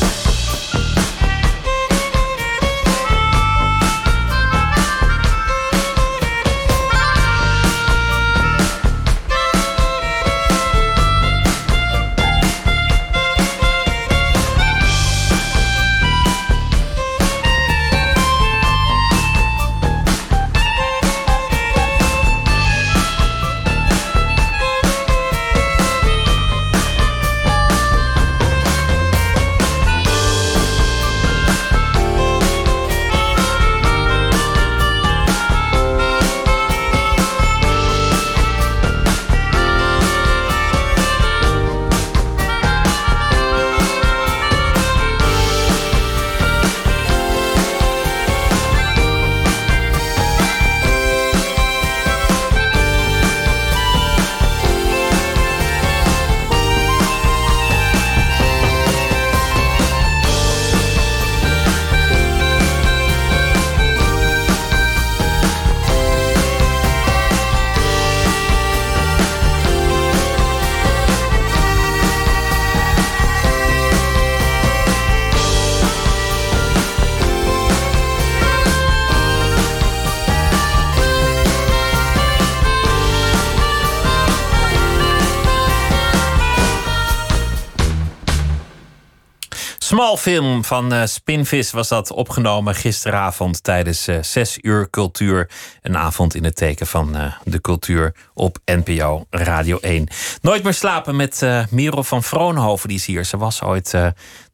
Speaker 4: Small film van uh, Spinvis was dat opgenomen gisteravond tijdens uh, 6 uur cultuur. Een avond in het teken van uh, de cultuur op NPO Radio 1. Nooit meer slapen met Merel van Vroonhoven, die is hier. Ze was ooit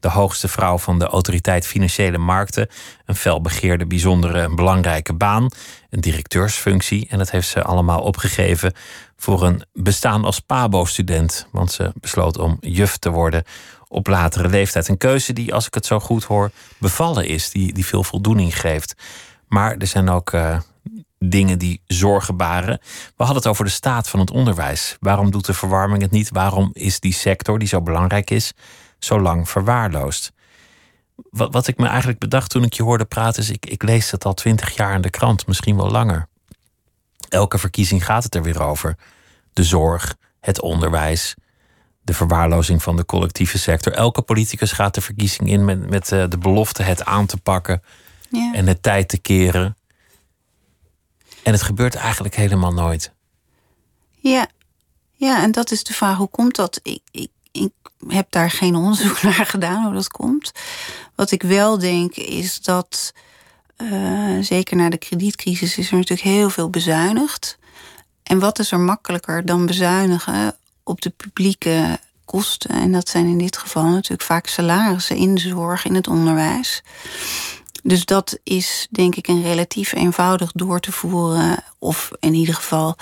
Speaker 4: de hoogste vrouw van de Autoriteit Financiële Markten. Een felbegeerde, bijzondere en belangrijke baan. Een directeursfunctie. En dat heeft ze allemaal opgegeven voor een bestaan als PABO-student. Want ze besloot om juf te worden op latere leeftijd. Een keuze die, als ik het zo goed hoor, bevallen is, die, die veel voldoening geeft. Maar er zijn ook uh, dingen die zorgen baren. We hadden het over de staat van het onderwijs. Waarom doet de verwarming het niet? Waarom is die sector, die zo belangrijk is, zo lang verwaarloosd? Wat, wat ik me eigenlijk bedacht toen ik je hoorde praten, is: ik, ik lees het al twintig jaar in de krant, misschien wel langer. Elke verkiezing gaat het er weer over. De zorg, het onderwijs, de verwaarlozing van de collectieve sector. Elke politicus gaat de verkiezing in met, met uh, de belofte het aan te pakken
Speaker 5: Ja.
Speaker 4: en het tijd te keren. En het gebeurt eigenlijk helemaal nooit.
Speaker 5: Ja. ja, en dat is de vraag, hoe komt dat? Ik, ik, ik heb daar geen onderzoek naar gedaan hoe dat komt. Wat ik wel denk is dat, uh, zeker na de kredietcrisis, is er natuurlijk heel veel bezuinigd. En wat is er makkelijker dan bezuinigen op de publieke kosten? En dat zijn in dit geval natuurlijk vaak salarissen in de zorg, in het onderwijs. Dus dat is denk ik een relatief eenvoudig door te voeren, of in ieder geval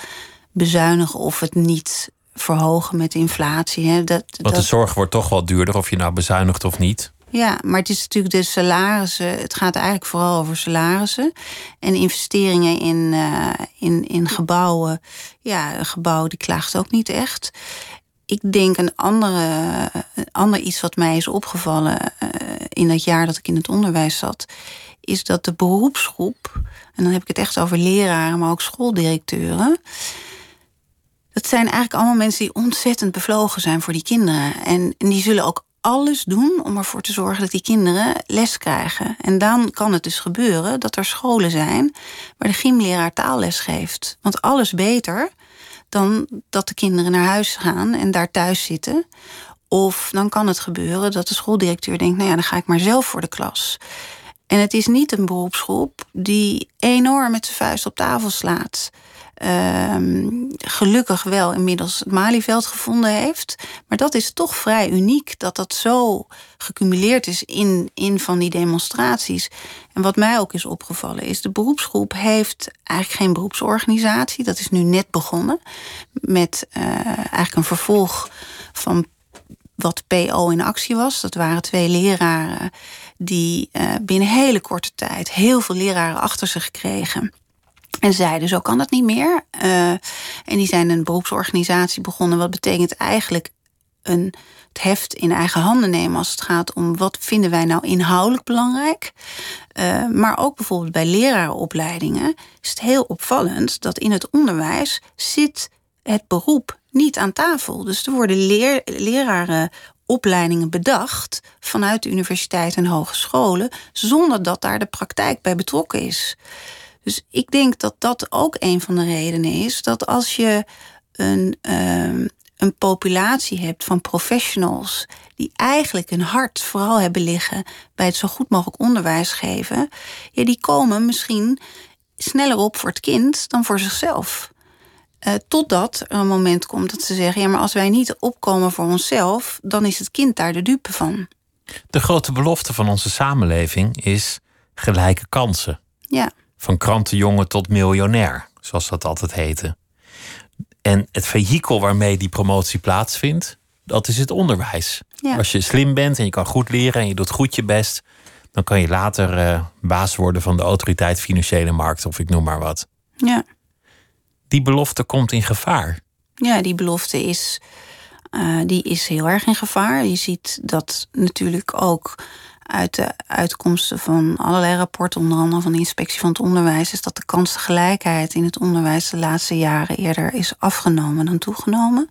Speaker 5: bezuinigen of het niet verhogen met inflatie. Hè. Dat,
Speaker 4: Want
Speaker 5: dat,
Speaker 4: de zorg wordt toch wel duurder, of je nou bezuinigt of niet.
Speaker 5: Ja, maar het is natuurlijk de salarissen. Het gaat eigenlijk vooral over salarissen. En investeringen in, uh, in, in gebouwen. Ja, een gebouw die klaagt ook niet echt. Ik denk een andere, ander iets wat mij is opgevallen uh, in dat jaar dat ik in het onderwijs zat, is dat de beroepsgroep, en dan heb ik het echt over leraren, maar ook schooldirecteuren. Dat zijn eigenlijk allemaal mensen die ontzettend bevlogen zijn voor die kinderen. En, en die zullen ook alles doen om ervoor te zorgen dat die kinderen les krijgen. En dan kan het dus gebeuren dat er scholen zijn waar de gymleraar taalles geeft. Want alles beter dan dat de kinderen naar huis gaan en daar thuis zitten. Of dan kan het gebeuren dat de schooldirecteur denkt: nou ja, dan ga ik maar zelf voor de klas. En het is niet een beroepsgroep die enorm met zijn vuist op tafel slaat. Ehm, gelukkig wel inmiddels het Malieveld gevonden heeft. Maar dat is toch vrij uniek dat dat zo gecumuleerd is in, in van die demonstraties. En wat mij ook is opgevallen is, de beroepsgroep heeft eigenlijk geen beroepsorganisatie. Dat is nu net begonnen met uh, eigenlijk een vervolg van wat PO in actie was. Dat waren twee leraren die uh, binnen hele korte tijd heel veel leraren achter zich kregen. En zeiden, zo kan dat niet meer. Uh, en die zijn een beroepsorganisatie begonnen. Wat betekent eigenlijk een, het heft in eigen handen nemen als het gaat om wat vinden wij nou inhoudelijk belangrijk. Uh, maar ook bijvoorbeeld bij lerarenopleidingen is het heel opvallend dat in het onderwijs zit het beroep niet aan tafel. Dus er worden lerarenopleidingen bedacht vanuit de universiteit en hogescholen, zonder dat daar de praktijk bij betrokken is. Dus ik denk dat dat ook een van de redenen is dat als je een, um, een populatie hebt van professionals die eigenlijk hun hart vooral hebben liggen bij het zo goed mogelijk onderwijs geven, ja, die komen misschien sneller op voor het kind dan voor zichzelf. Uh, totdat er een moment komt dat ze zeggen: ja, maar als wij niet opkomen voor onszelf, dan is het kind daar de dupe van.
Speaker 4: De grote belofte van onze samenleving is gelijke kansen.
Speaker 5: Ja.
Speaker 4: Van krantenjongen tot miljonair, zoals dat altijd heette. En het vehikel waarmee die promotie plaatsvindt, dat is het onderwijs.
Speaker 5: Ja.
Speaker 4: Als je slim bent en je kan goed leren en je doet goed je best, dan kan je later uh, baas worden van de autoriteit financiële markt of ik noem maar wat.
Speaker 5: Ja.
Speaker 4: Die belofte komt in gevaar.
Speaker 5: Ja, die belofte is, uh, die is heel erg in gevaar. Je ziet dat natuurlijk ook uit de uitkomsten van allerlei rapporten, onder andere van de inspectie van het onderwijs, is dat de kansengelijkheid in het onderwijs de laatste jaren eerder is afgenomen dan toegenomen.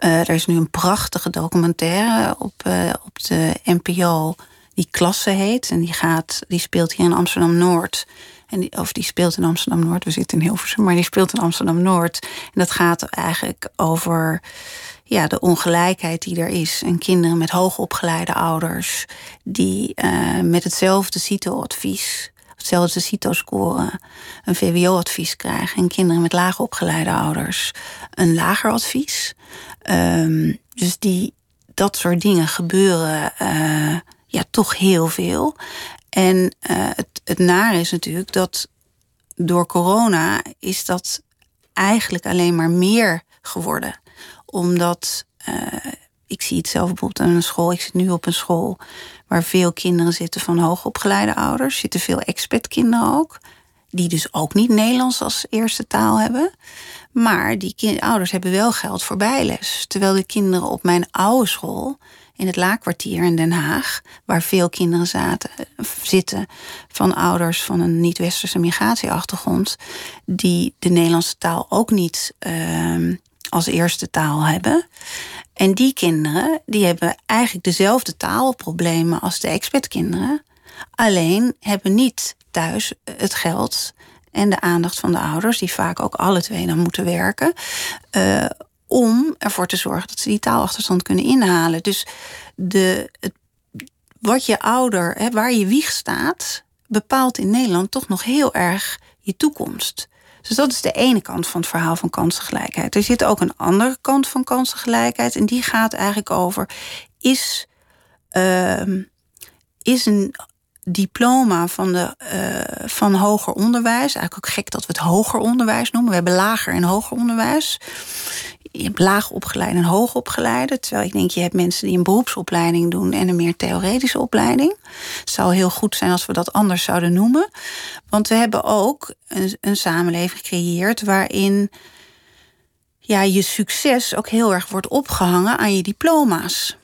Speaker 5: Uh, er is nu een prachtige documentaire op, uh, op de NPO die Klasse heet. En die, gaat, die speelt hier in Amsterdam Noord. En of die speelt in Amsterdam Noord. We zitten in Hilversum, maar die speelt in Amsterdam Noord. En dat gaat eigenlijk over ja, de ongelijkheid die er is. En kinderen met hoogopgeleide ouders die uh, met hetzelfde CITO-advies, hetzelfde CITO-score, een VWO-advies krijgen. En kinderen met laag opgeleide ouders een lager advies. Um, dus die, dat soort dingen gebeuren uh, ja, toch heel veel. En uh, het, het nare is natuurlijk dat door corona is dat eigenlijk alleen maar meer geworden omdat uh, ik zie het zelf bijvoorbeeld aan een school. Ik zit nu op een school waar veel kinderen zitten van hoogopgeleide ouders. Zitten veel expertkinderen ook. Die dus ook niet Nederlands als eerste taal hebben. Maar die ouders hebben wel geld voor bijles. Terwijl de kinderen op mijn oude school in het Laakkwartier in Den Haag, waar veel kinderen zaten, zitten van ouders van een niet-westerse migratieachtergrond, die de Nederlandse taal ook niet uh, als eerste taal hebben. En die kinderen die hebben eigenlijk dezelfde taalproblemen als de expertkinderen. Alleen hebben niet thuis het geld en de aandacht van de ouders, die vaak ook alle twee dan moeten werken, uh, om ervoor te zorgen dat ze die taalachterstand kunnen inhalen. Dus de, het, wat je ouder, hè, waar je wieg staat, bepaalt in Nederland toch nog heel erg je toekomst. Dus dat is de ene kant van het verhaal van kansengelijkheid. Er zit ook een andere kant van kansengelijkheid. En die gaat eigenlijk over: is, uh, is een diploma van, de, uh, van hoger onderwijs. Eigenlijk ook gek dat we het hoger onderwijs noemen. We hebben lager en hoger onderwijs. Je hebt laag opgeleide en hoog opgeleide. Terwijl ik denk, je hebt mensen die een beroepsopleiding doen en een meer theoretische opleiding. Het zou heel goed zijn als we dat anders zouden noemen. Want we hebben ook een, samenleving gecreëerd waarin ja, je succes ook heel erg wordt opgehangen aan je diploma's.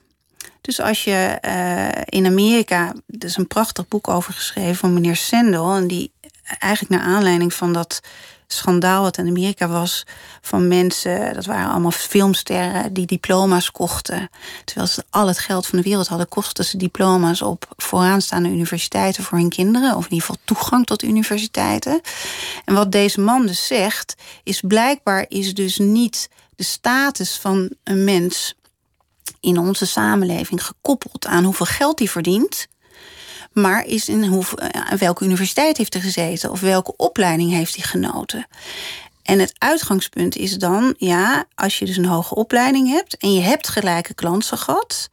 Speaker 5: Dus als je uh, in Amerika, er is een prachtig boek over geschreven van meneer Sandel, en die eigenlijk naar aanleiding van dat schandaal wat in Amerika was van mensen, dat waren allemaal filmsterren die diploma's kochten. Terwijl ze al het geld van de wereld hadden, kochten ze diploma's op vooraanstaande universiteiten voor hun kinderen, of in ieder geval toegang tot universiteiten. En wat deze man dus zegt, is blijkbaar is dus niet de status van een mens in onze samenleving gekoppeld aan hoeveel geld hij verdient. Maar is in eh, welke universiteit heeft hij gezeten of welke opleiding heeft hij genoten. En het uitgangspunt is dan, ja, als je dus een hoge opleiding hebt en je hebt gelijke klanten gehad,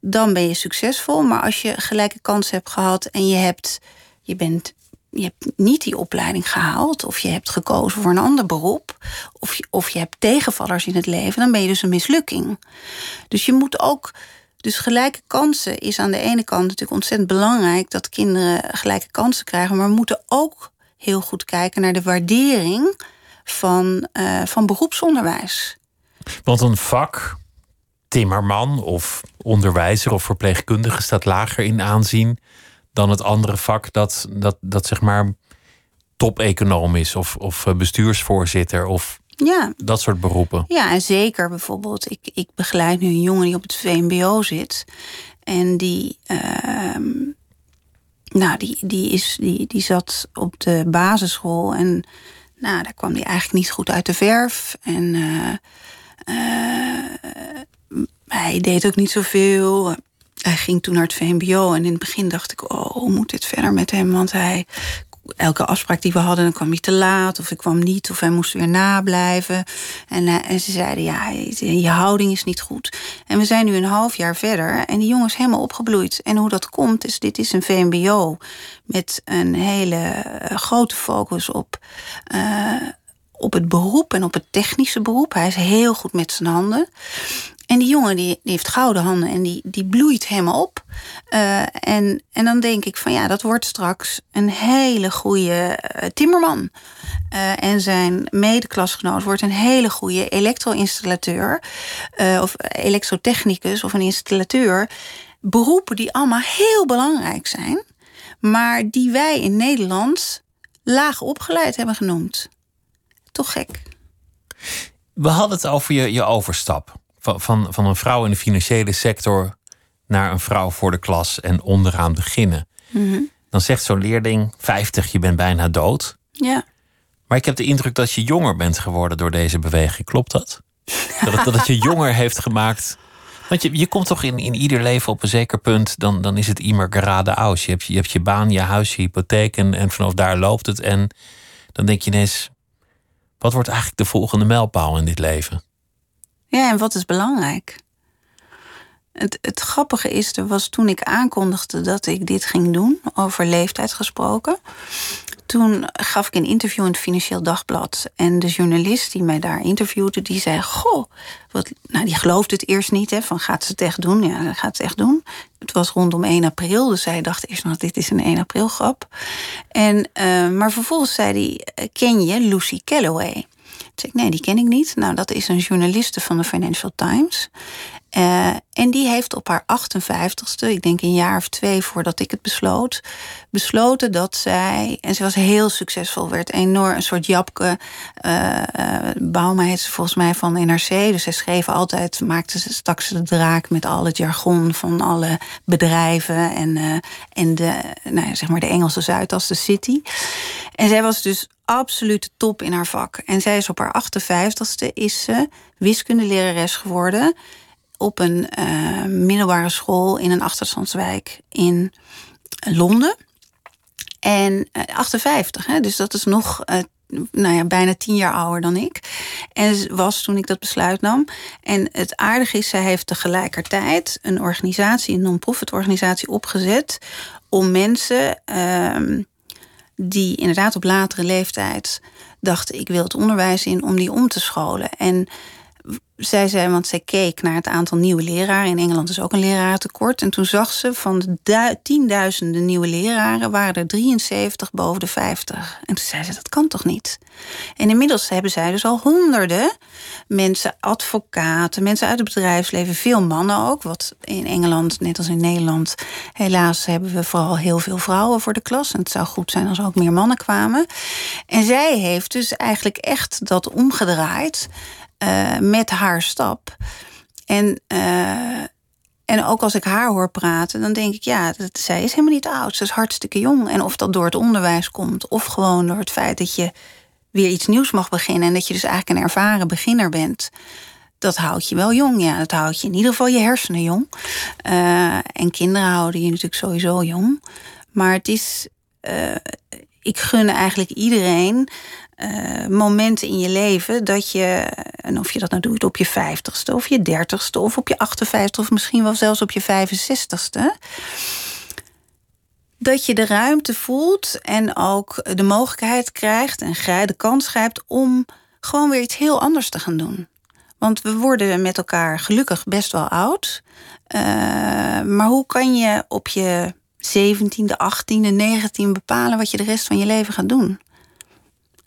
Speaker 5: dan ben je succesvol. Maar als je gelijke kansen hebt gehad en je, hebt, je bent je hebt niet die opleiding gehaald, of je hebt gekozen voor een ander beroep, of of je hebt tegenvallers in het leven, dan ben je dus een mislukking. Dus je moet ook. Dus gelijke kansen is aan de ene kant natuurlijk ontzettend belangrijk dat kinderen gelijke kansen krijgen, maar we moeten ook heel goed kijken naar de waardering van, uh, van beroepsonderwijs.
Speaker 4: Want een vak, timmerman of onderwijzer of verpleegkundige, staat lager in aanzien dan het andere vak dat, dat, dat zeg maar top-econoom is of, of eh, bestuursvoorzitter of ja. dat soort beroepen.
Speaker 5: Ja, en zeker bijvoorbeeld. Ik, ik begeleid nu een jongen die op het VMBO zit. En die, uh, nou, die, die, is, die, die zat op de basisschool. En nou, daar kwam hij eigenlijk niet goed uit de verf. En uh, uh, hij deed ook niet zoveel hij ging toen naar het VMBO. En in het begin dacht ik, oh, hoe moet dit verder met hem? Want hij, elke afspraak die we hadden, dan kwam hij te laat. Of ik kwam niet, of hij moest weer nablijven. En, uh, en ze zeiden, ja, je houding is niet goed. En we zijn nu een half jaar verder. En die jongen is helemaal opgebloeid. En hoe dat komt, is dit is een VMBO. Met een hele eh, grote focus op... Uh, op het beroep en op het technische beroep. Hij is heel goed met zijn handen. En die jongen die, heeft gouden handen en die, die bloeit helemaal op. Uh, en, en dan denk ik van ja, dat wordt straks een hele goede uh, timmerman. Uh, en zijn medeklasgenoot wordt een hele goede elektro-installateur. of elektrotechnicus of een installateur. Beroepen die allemaal heel belangrijk zijn. Maar die wij in Nederland laag opgeleid hebben genoemd. Toch gek.
Speaker 4: We hadden het over je, je overstap van, van, van een vrouw in de financiële sector naar een vrouw voor de klas en onderaan beginnen. Mhm. Dan zegt zo'n leerling: 50, je bent bijna dood.
Speaker 5: Ja.
Speaker 4: Maar ik heb de indruk dat je jonger bent geworden door deze beweging. Klopt dat? dat, het, dat het je jonger heeft gemaakt. Want je, je komt toch in, in ieder leven op een zeker punt, dan, dan is het immer aus. Je hebt, je hebt je baan, je huis, je hypotheek en, en vanaf daar loopt het. En dan denk je ineens, wat wordt eigenlijk de volgende mijlpaal in dit leven?
Speaker 5: Ja, en wat is belangrijk? Het, het grappige is, er was toen ik aankondigde dat ik dit ging doen, over leeftijd gesproken. Toen gaf ik een interview in het Financieel Dagblad. En de journalist die mij daar interviewde, die zei: Goh, wat, nou, die geloofde het eerst niet. Hè, van gaat ze het echt doen? Ja, gaat het echt doen. Het was rondom 1 april, dus zij dacht eerst nog: dit is een 1 april grap. En, uh, maar vervolgens zei hij: Ken je Lucy Calloway? Zeg nee, die ken ik niet. Nou, dat is een journaliste van de Financial Times. Uh, en die heeft op haar 58ste, ik denk een jaar of twee voordat ik het besloot, besloten dat zij, en ze was heel succesvol, werd enorm een soort Japke. Uh, heet ze volgens mij van NRC. Dus zij schreef altijd, maakte ze, stak ze de draak met al het jargon van alle bedrijven en, uh, en de, nou, zeg maar de Engelse Zuidas, de City. En zij was dus absolute top in haar vak. En zij is op haar 58ste is ze wiskundelerares geworden op een uh, middelbare school in een achterstandswijk in Londen. En 58, eh, hè, dus dat is nog uh, nou ja, bijna tien jaar ouder dan ik. En was toen ik dat besluit nam. En het aardige is, zij heeft tegelijkertijd een organisatie, een non-profit organisatie opgezet. om mensen uh, die inderdaad op latere leeftijd dachten: ik wil het onderwijs in, om die om te scholen. En zij zei, want zij keek naar het aantal nieuwe leraren. In Engeland is ook een lerarentekort. En toen zag ze van de tienduizenden nieuwe leraren waren er 73 boven de 50. En toen zei ze, dat kan toch niet? En inmiddels hebben zij dus al honderden mensen, advocaten, mensen uit het bedrijfsleven, veel mannen ook. Wat in Engeland, net als in Nederland, helaas hebben we vooral heel veel vrouwen voor de klas. En het zou goed zijn als er ook meer mannen kwamen. En zij heeft dus eigenlijk echt dat omgedraaid. Uh, met haar stap. En, uh, en ook als ik haar hoor praten, dan denk ik, ja, zij is helemaal niet oud. Ze is hartstikke jong. En of dat door het onderwijs komt, of gewoon door het feit dat je weer iets nieuws mag beginnen. En dat je dus eigenlijk een ervaren beginner bent. Dat houdt je wel jong, ja. Dat houdt je in ieder geval je hersenen jong. Uh, en kinderen houden je natuurlijk sowieso jong. Maar het is. ik gun eigenlijk iedereen uh, momenten in je leven dat je, en of je dat nou doet op je vijftigste of je dertigste of op je 58 of misschien wel zelfs op je 65ste, dat je de ruimte voelt en ook de mogelijkheid krijgt en de kans grijpt om gewoon weer iets heel anders te gaan doen. Want we worden met elkaar gelukkig best wel oud. Uh, maar hoe kan je op je 17e, 18e, 19e bepalen wat je de rest van je leven gaat doen?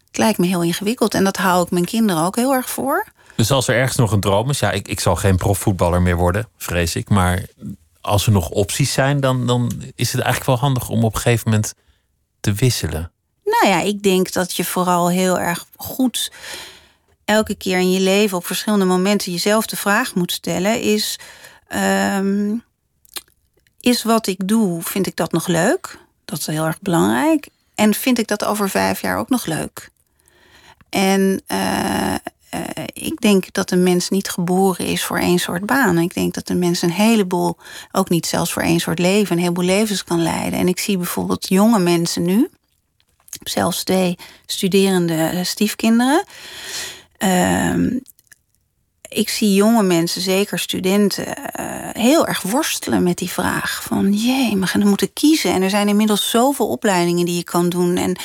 Speaker 5: Het lijkt me heel ingewikkeld en dat hou ik mijn kinderen ook heel erg voor.
Speaker 4: Dus als er ergens nog een droom is, ja, ik, ik zal geen profvoetballer meer worden, vrees ik. Maar als er nog opties zijn, dan, dan is het eigenlijk wel handig om op een gegeven moment te wisselen.
Speaker 5: Nou ja, ik denk dat je vooral heel erg goed elke keer in je leven op verschillende momenten jezelf de vraag moet stellen: is, um, is wat ik doe, vind ik dat nog leuk? Dat is heel erg belangrijk. En vind ik dat over vijf jaar ook nog leuk? En uh, uh, ik denk dat een mens niet geboren is voor één soort baan. Ik denk dat een mens een heleboel, ook niet zelfs voor één soort leven, een heleboel levens kan leiden. En ik zie bijvoorbeeld jonge mensen nu, zelfs twee studerende stiefkinderen. Uh, ik zie jonge mensen, zeker studenten, uh, heel erg worstelen met die vraag van jee, we gaan moeten kiezen. En er zijn inmiddels zoveel opleidingen die je kan doen. En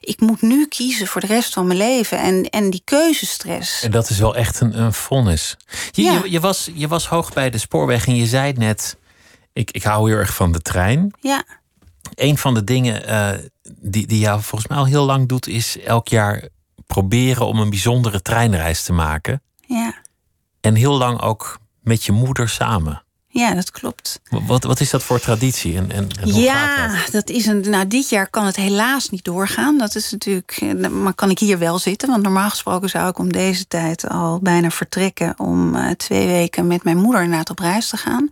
Speaker 5: ik moet nu kiezen voor de rest van mijn leven. En, en die keuzestress.
Speaker 4: En dat is wel echt een, een vonnis. Je, ja. je, je, was, je was hoog bij de spoorweg en je zei net, ik, ik hou heel erg van de trein.
Speaker 5: Ja.
Speaker 4: Een van de dingen uh, die, die jou volgens mij al heel lang doet, is elk jaar proberen om een bijzondere treinreis te maken.
Speaker 5: Ja.
Speaker 4: En heel lang ook met je moeder samen.
Speaker 5: Ja, dat klopt.
Speaker 4: Wat, wat is dat voor traditie? En, en, en hoe
Speaker 5: ja,
Speaker 4: gaat dat?
Speaker 5: dat is een. Nou, dit jaar kan het helaas niet doorgaan. Dat is natuurlijk. eh, Maar kan ik hier wel zitten? Want normaal gesproken zou ik om deze tijd al bijna vertrekken om uh, twee weken met mijn moeder inderdaad op reis te gaan.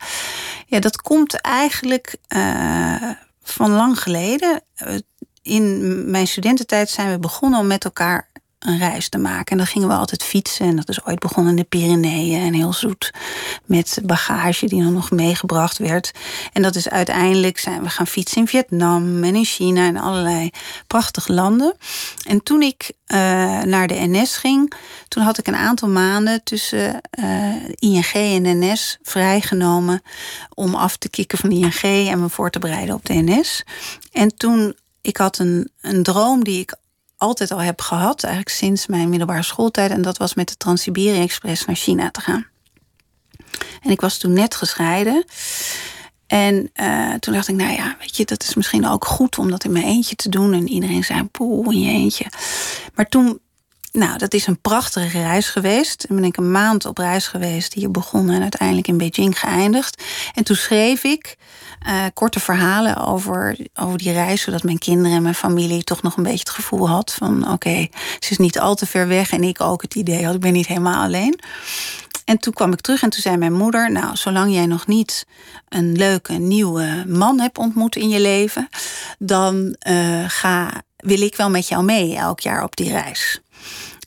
Speaker 5: Ja, dat komt eigenlijk uh, van lang geleden. In mijn studententijd zijn we begonnen om met elkaar een reis te maken. En dan gingen we altijd fietsen. En dat is ooit begonnen in de Pyreneeën. En heel zoet met bagage die dan nog meegebracht werd. En dat is uiteindelijk zijn we gaan fietsen in Vietnam en in China en allerlei prachtige landen. En toen ik uh, naar de NS ging, toen had ik een aantal maanden tussen uh, ING en NS vrijgenomen om af te kicken van ING en me voor te bereiden op de NS. En toen ik had een, een droom die ik altijd al heb gehad, eigenlijk sinds mijn middelbare schooltijd. En dat was met de Trans-Siberië Express naar China te gaan. En ik was toen net gescheiden. En uh, toen dacht ik, nou ja, weet je, dat is misschien ook goed om dat in mijn eentje te doen. En iedereen zei, poeh, in je eentje. Maar toen, nou, dat is een prachtige reis geweest. Toen ben ik een maand op reis geweest, hier begonnen en uiteindelijk in Beijing geëindigd. En toen schreef ik uh, korte verhalen over, over die reis, zodat mijn kinderen en mijn familie toch nog een beetje het gevoel had van oké, ze is niet al te ver weg en ik ook het idee had, ik ben niet helemaal alleen. En toen kwam ik terug en toen zei mijn moeder: Nou, zolang jij nog niet een leuke nieuwe man hebt ontmoet in je leven, dan uh, ga, wil ik wel met jou mee elk jaar op die reis.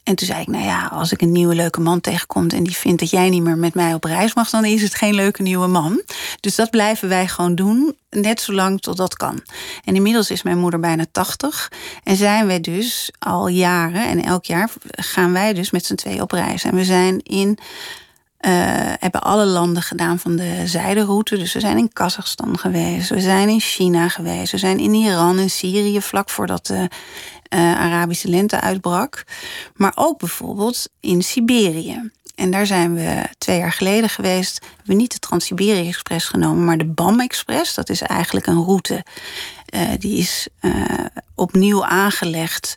Speaker 5: En toen zei ik, nou ja, als ik een nieuwe leuke man tegenkom en die vindt dat jij niet meer met mij op reis mag, dan is het geen leuke nieuwe man. Dus dat blijven wij gewoon doen, net zolang tot dat kan. En inmiddels is mijn moeder bijna 80 en zijn wij dus al jaren en elk jaar gaan wij dus met z'n twee op reis. En we zijn in uh, hebben alle landen gedaan van de zijderoute. Dus we zijn in Kazachstan geweest, we zijn in China geweest, we zijn in Iran en Syrië vlak voordat de uh, Arabische lente uitbrak. Maar ook bijvoorbeeld in Siberië. En daar zijn we twee jaar geleden geweest. We hebben niet de Trans-Siberië Express genomen, maar de BAM Express. Dat is eigenlijk een route uh, die is opnieuw aangelegd.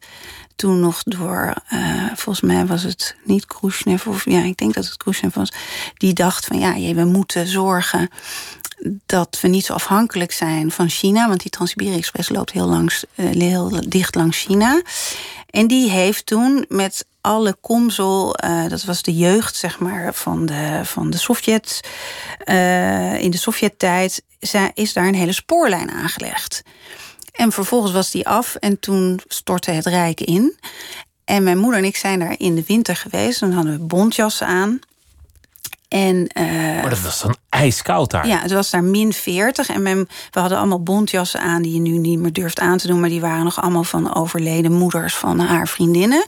Speaker 5: Toen nog door, uh, volgens mij was het niet Khrushchev, of ja, ik denk dat het Khrushchev was. Die dacht van ja, we moeten zorgen dat we niet zo afhankelijk zijn van China. Want die Trans-Siberië Express loopt heel, langs, heel dicht langs China. En die heeft toen met alle komsel, uh, dat was de jeugd zeg maar, van de, van de Sovjets. In de Sovjet-tijd is daar een hele spoorlijn aangelegd. En vervolgens was die af en toen stortte het Rijk in. En mijn moeder en ik zijn daar in de winter geweest. Dan hadden we bontjassen aan. En, uh,
Speaker 4: maar dat was dan ijskoud daar.
Speaker 5: Ja, het was daar min 40. En men, we hadden allemaal bontjassen aan die je nu niet meer durft aan te doen. Maar die waren nog allemaal van overleden moeders van haar vriendinnen.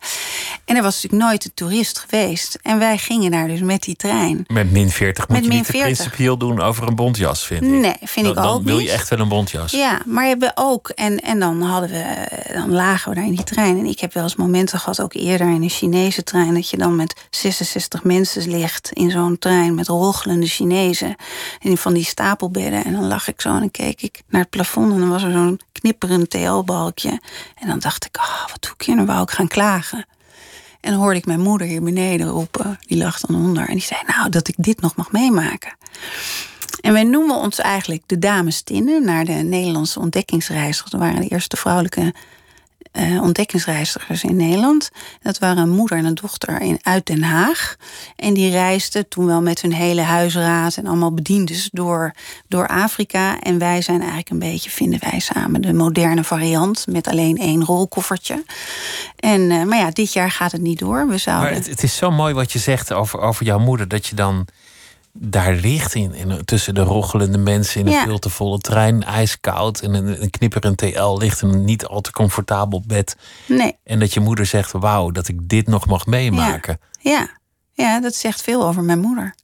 Speaker 5: En er was natuurlijk nooit een toerist geweest. En wij gingen daar dus met die trein.
Speaker 4: Met min 40 moet je niet 40. principieel doen over een bontjas, vind ik.
Speaker 5: Nee, vind ik ook
Speaker 4: Dan wil je echt wel een bontjas.
Speaker 5: Ja, maar hebben ook. En, en dan hadden we. Dan lagen we daar in die trein. En ik heb wel eens momenten gehad, ook eerder in een Chinese trein. Dat je dan met 66 mensen ligt in zo'n trein met rochelende Chinezen. En van die stapelbedden. En dan lag ik zo en dan keek ik naar het plafond. En dan was er zo'n knipperend TL-balkje. En dan dacht ik, oh, wat doe ik hier? Wou ik gaan klagen. En dan hoorde ik mijn moeder hier beneden roepen. Die lag dan onder. En die zei, nou, dat ik dit nog mag meemaken. En wij noemen ons eigenlijk de dames Tinnen... naar de Nederlandse ontdekkingsreizigers. Dat waren de eerste vrouwelijke uh, ontdekkingsreizigers in Nederland. Dat waren een moeder en een dochter in, uit Den Haag. En die reisden toen wel met hun hele huisraad en allemaal bediendes door, door Afrika. En wij zijn eigenlijk een beetje, vinden wij samen, de moderne variant met alleen één rolkoffertje. En, uh, maar ja, dit jaar gaat het niet door. We zouden...
Speaker 4: Maar het, het is zo mooi wat je zegt over, over jouw moeder, dat je dan daar ligt in, in, tussen de rochelende mensen in een ja. veel te volle trein, ijskoud en een, een knipperend TL ligt een niet al te comfortabel bed.
Speaker 5: Nee.
Speaker 4: En dat je moeder zegt: Wauw, dat ik dit nog mag meemaken.
Speaker 5: Ja. ja. ja, dat zegt veel over mijn moeder.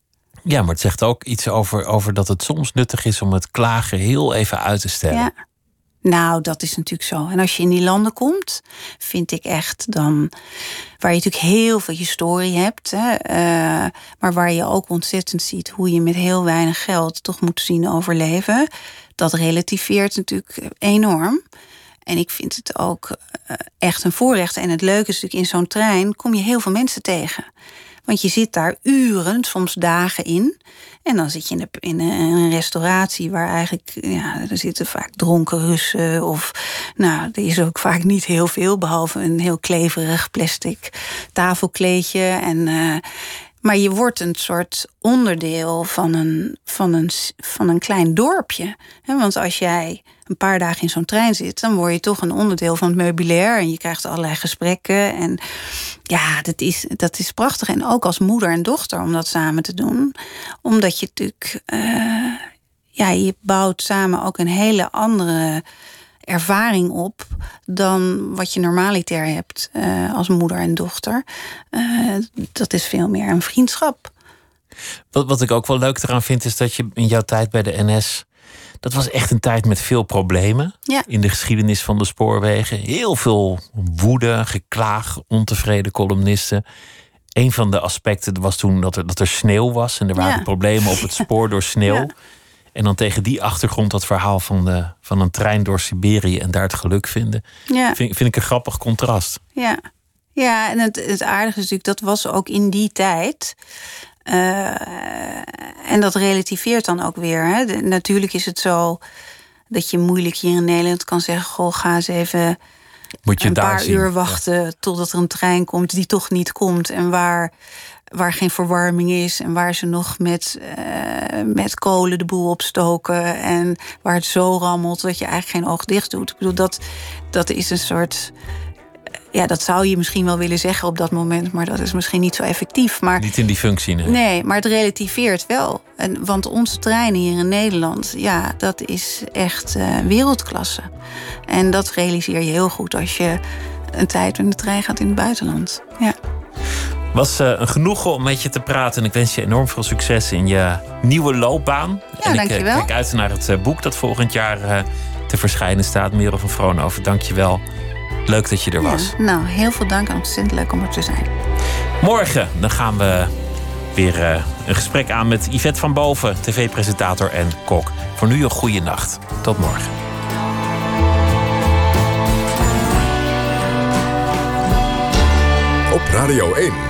Speaker 4: Ja, maar het zegt ook iets over, over dat het soms nuttig is om het klagen heel even uit te stellen.
Speaker 5: Ja. Nou, dat is natuurlijk zo. En als je in die landen komt, vind ik echt dan. Waar je natuurlijk heel veel historie hebt, hè, uh, maar waar je ook ontzettend ziet hoe je met heel weinig geld toch moet zien overleven. Dat relativeert natuurlijk enorm. En ik vind het ook uh, echt een voorrecht. En het leuke is natuurlijk, in zo'n trein kom je heel veel mensen tegen. Want je zit daar uren, soms dagen in. En dan zit je in, de, in een restauratie waar eigenlijk, ja, er zitten vaak dronken Russen. Of, nou, er is ook vaak niet heel veel, behalve een heel kleverig plastic tafelkleedje. En, uh, maar je wordt een soort onderdeel van een, van een, van een klein dorpje. Want als jij een paar dagen in zo'n trein zit, dan word je toch een onderdeel van het meubilair. En je krijgt allerlei gesprekken. En ja, dat is, dat is prachtig. En ook als moeder en dochter om dat samen te doen. Omdat je natuurlijk, uh, ja, je bouwt samen ook een hele andere ervaring op dan wat je normaliter hebt uh, als moeder en dochter. Uh, dat is veel meer een vriendschap.
Speaker 4: Wat, wat ik ook wel leuk eraan vind, is dat je in jouw tijd bij de NS. Dat was echt een tijd met veel problemen
Speaker 5: ja.
Speaker 4: in de geschiedenis van de spoorwegen. Heel veel woede, geklaag, ontevreden columnisten. Een van de aspecten was toen dat er, dat er sneeuw was en er waren
Speaker 5: Ja.
Speaker 4: problemen op het spoor door sneeuw.
Speaker 5: Ja.
Speaker 4: En dan tegen die achtergrond dat verhaal van, de, van een trein door Siberië en daar het geluk vinden.
Speaker 5: Ja.
Speaker 4: Vind, vind ik een grappig contrast.
Speaker 5: Ja, ja en het, het aardige is natuurlijk, dat was ook in die tijd. Eh, en dat relativeert dan ook weer. Hè. De- natuurlijk is het zo dat je moeilijk hier in Nederland kan zeggen: Goh, ga eens even
Speaker 4: Moet je
Speaker 5: een
Speaker 4: daar
Speaker 5: paar
Speaker 4: zien.
Speaker 5: uur wachten totdat er een trein komt die toch niet komt. En waar, waar geen verwarming is. En waar ze nog met, eh, met kolen de boel opstoken. En waar het zo rammelt dat je eigenlijk geen oog dicht doet. Ik bedoel, dat, dat is een soort. Ja, dat zou je misschien wel willen zeggen op dat moment, maar dat is misschien niet zo effectief. Maar
Speaker 4: Niet in die functie. Nee.
Speaker 5: Nee, maar het relativeert wel. En, want onze treinen hier in Nederland, ja, dat is echt eh, wereldklasse. En dat realiseer je heel goed als je een tijd in de trein gaat in het buitenland. Ja.
Speaker 4: Was eh, een genoegen om met je te praten. En ik wens je enorm veel succes in je nieuwe loopbaan. en ik eh,
Speaker 5: dankjewel.
Speaker 4: kijk uit naar het eh, boek dat volgend jaar eh, te verschijnen staat. Merel van Vroonhoven, dank je wel. Leuk dat je er was.
Speaker 5: Nou, heel veel dank en ontzettend leuk om er te zijn.
Speaker 4: Morgen dan gaan we weer eh, een gesprek aan met Yvette van Boven, tv-presentator en kok. Voor nu een goede nacht. Tot morgen.
Speaker 2: Op Radio 1.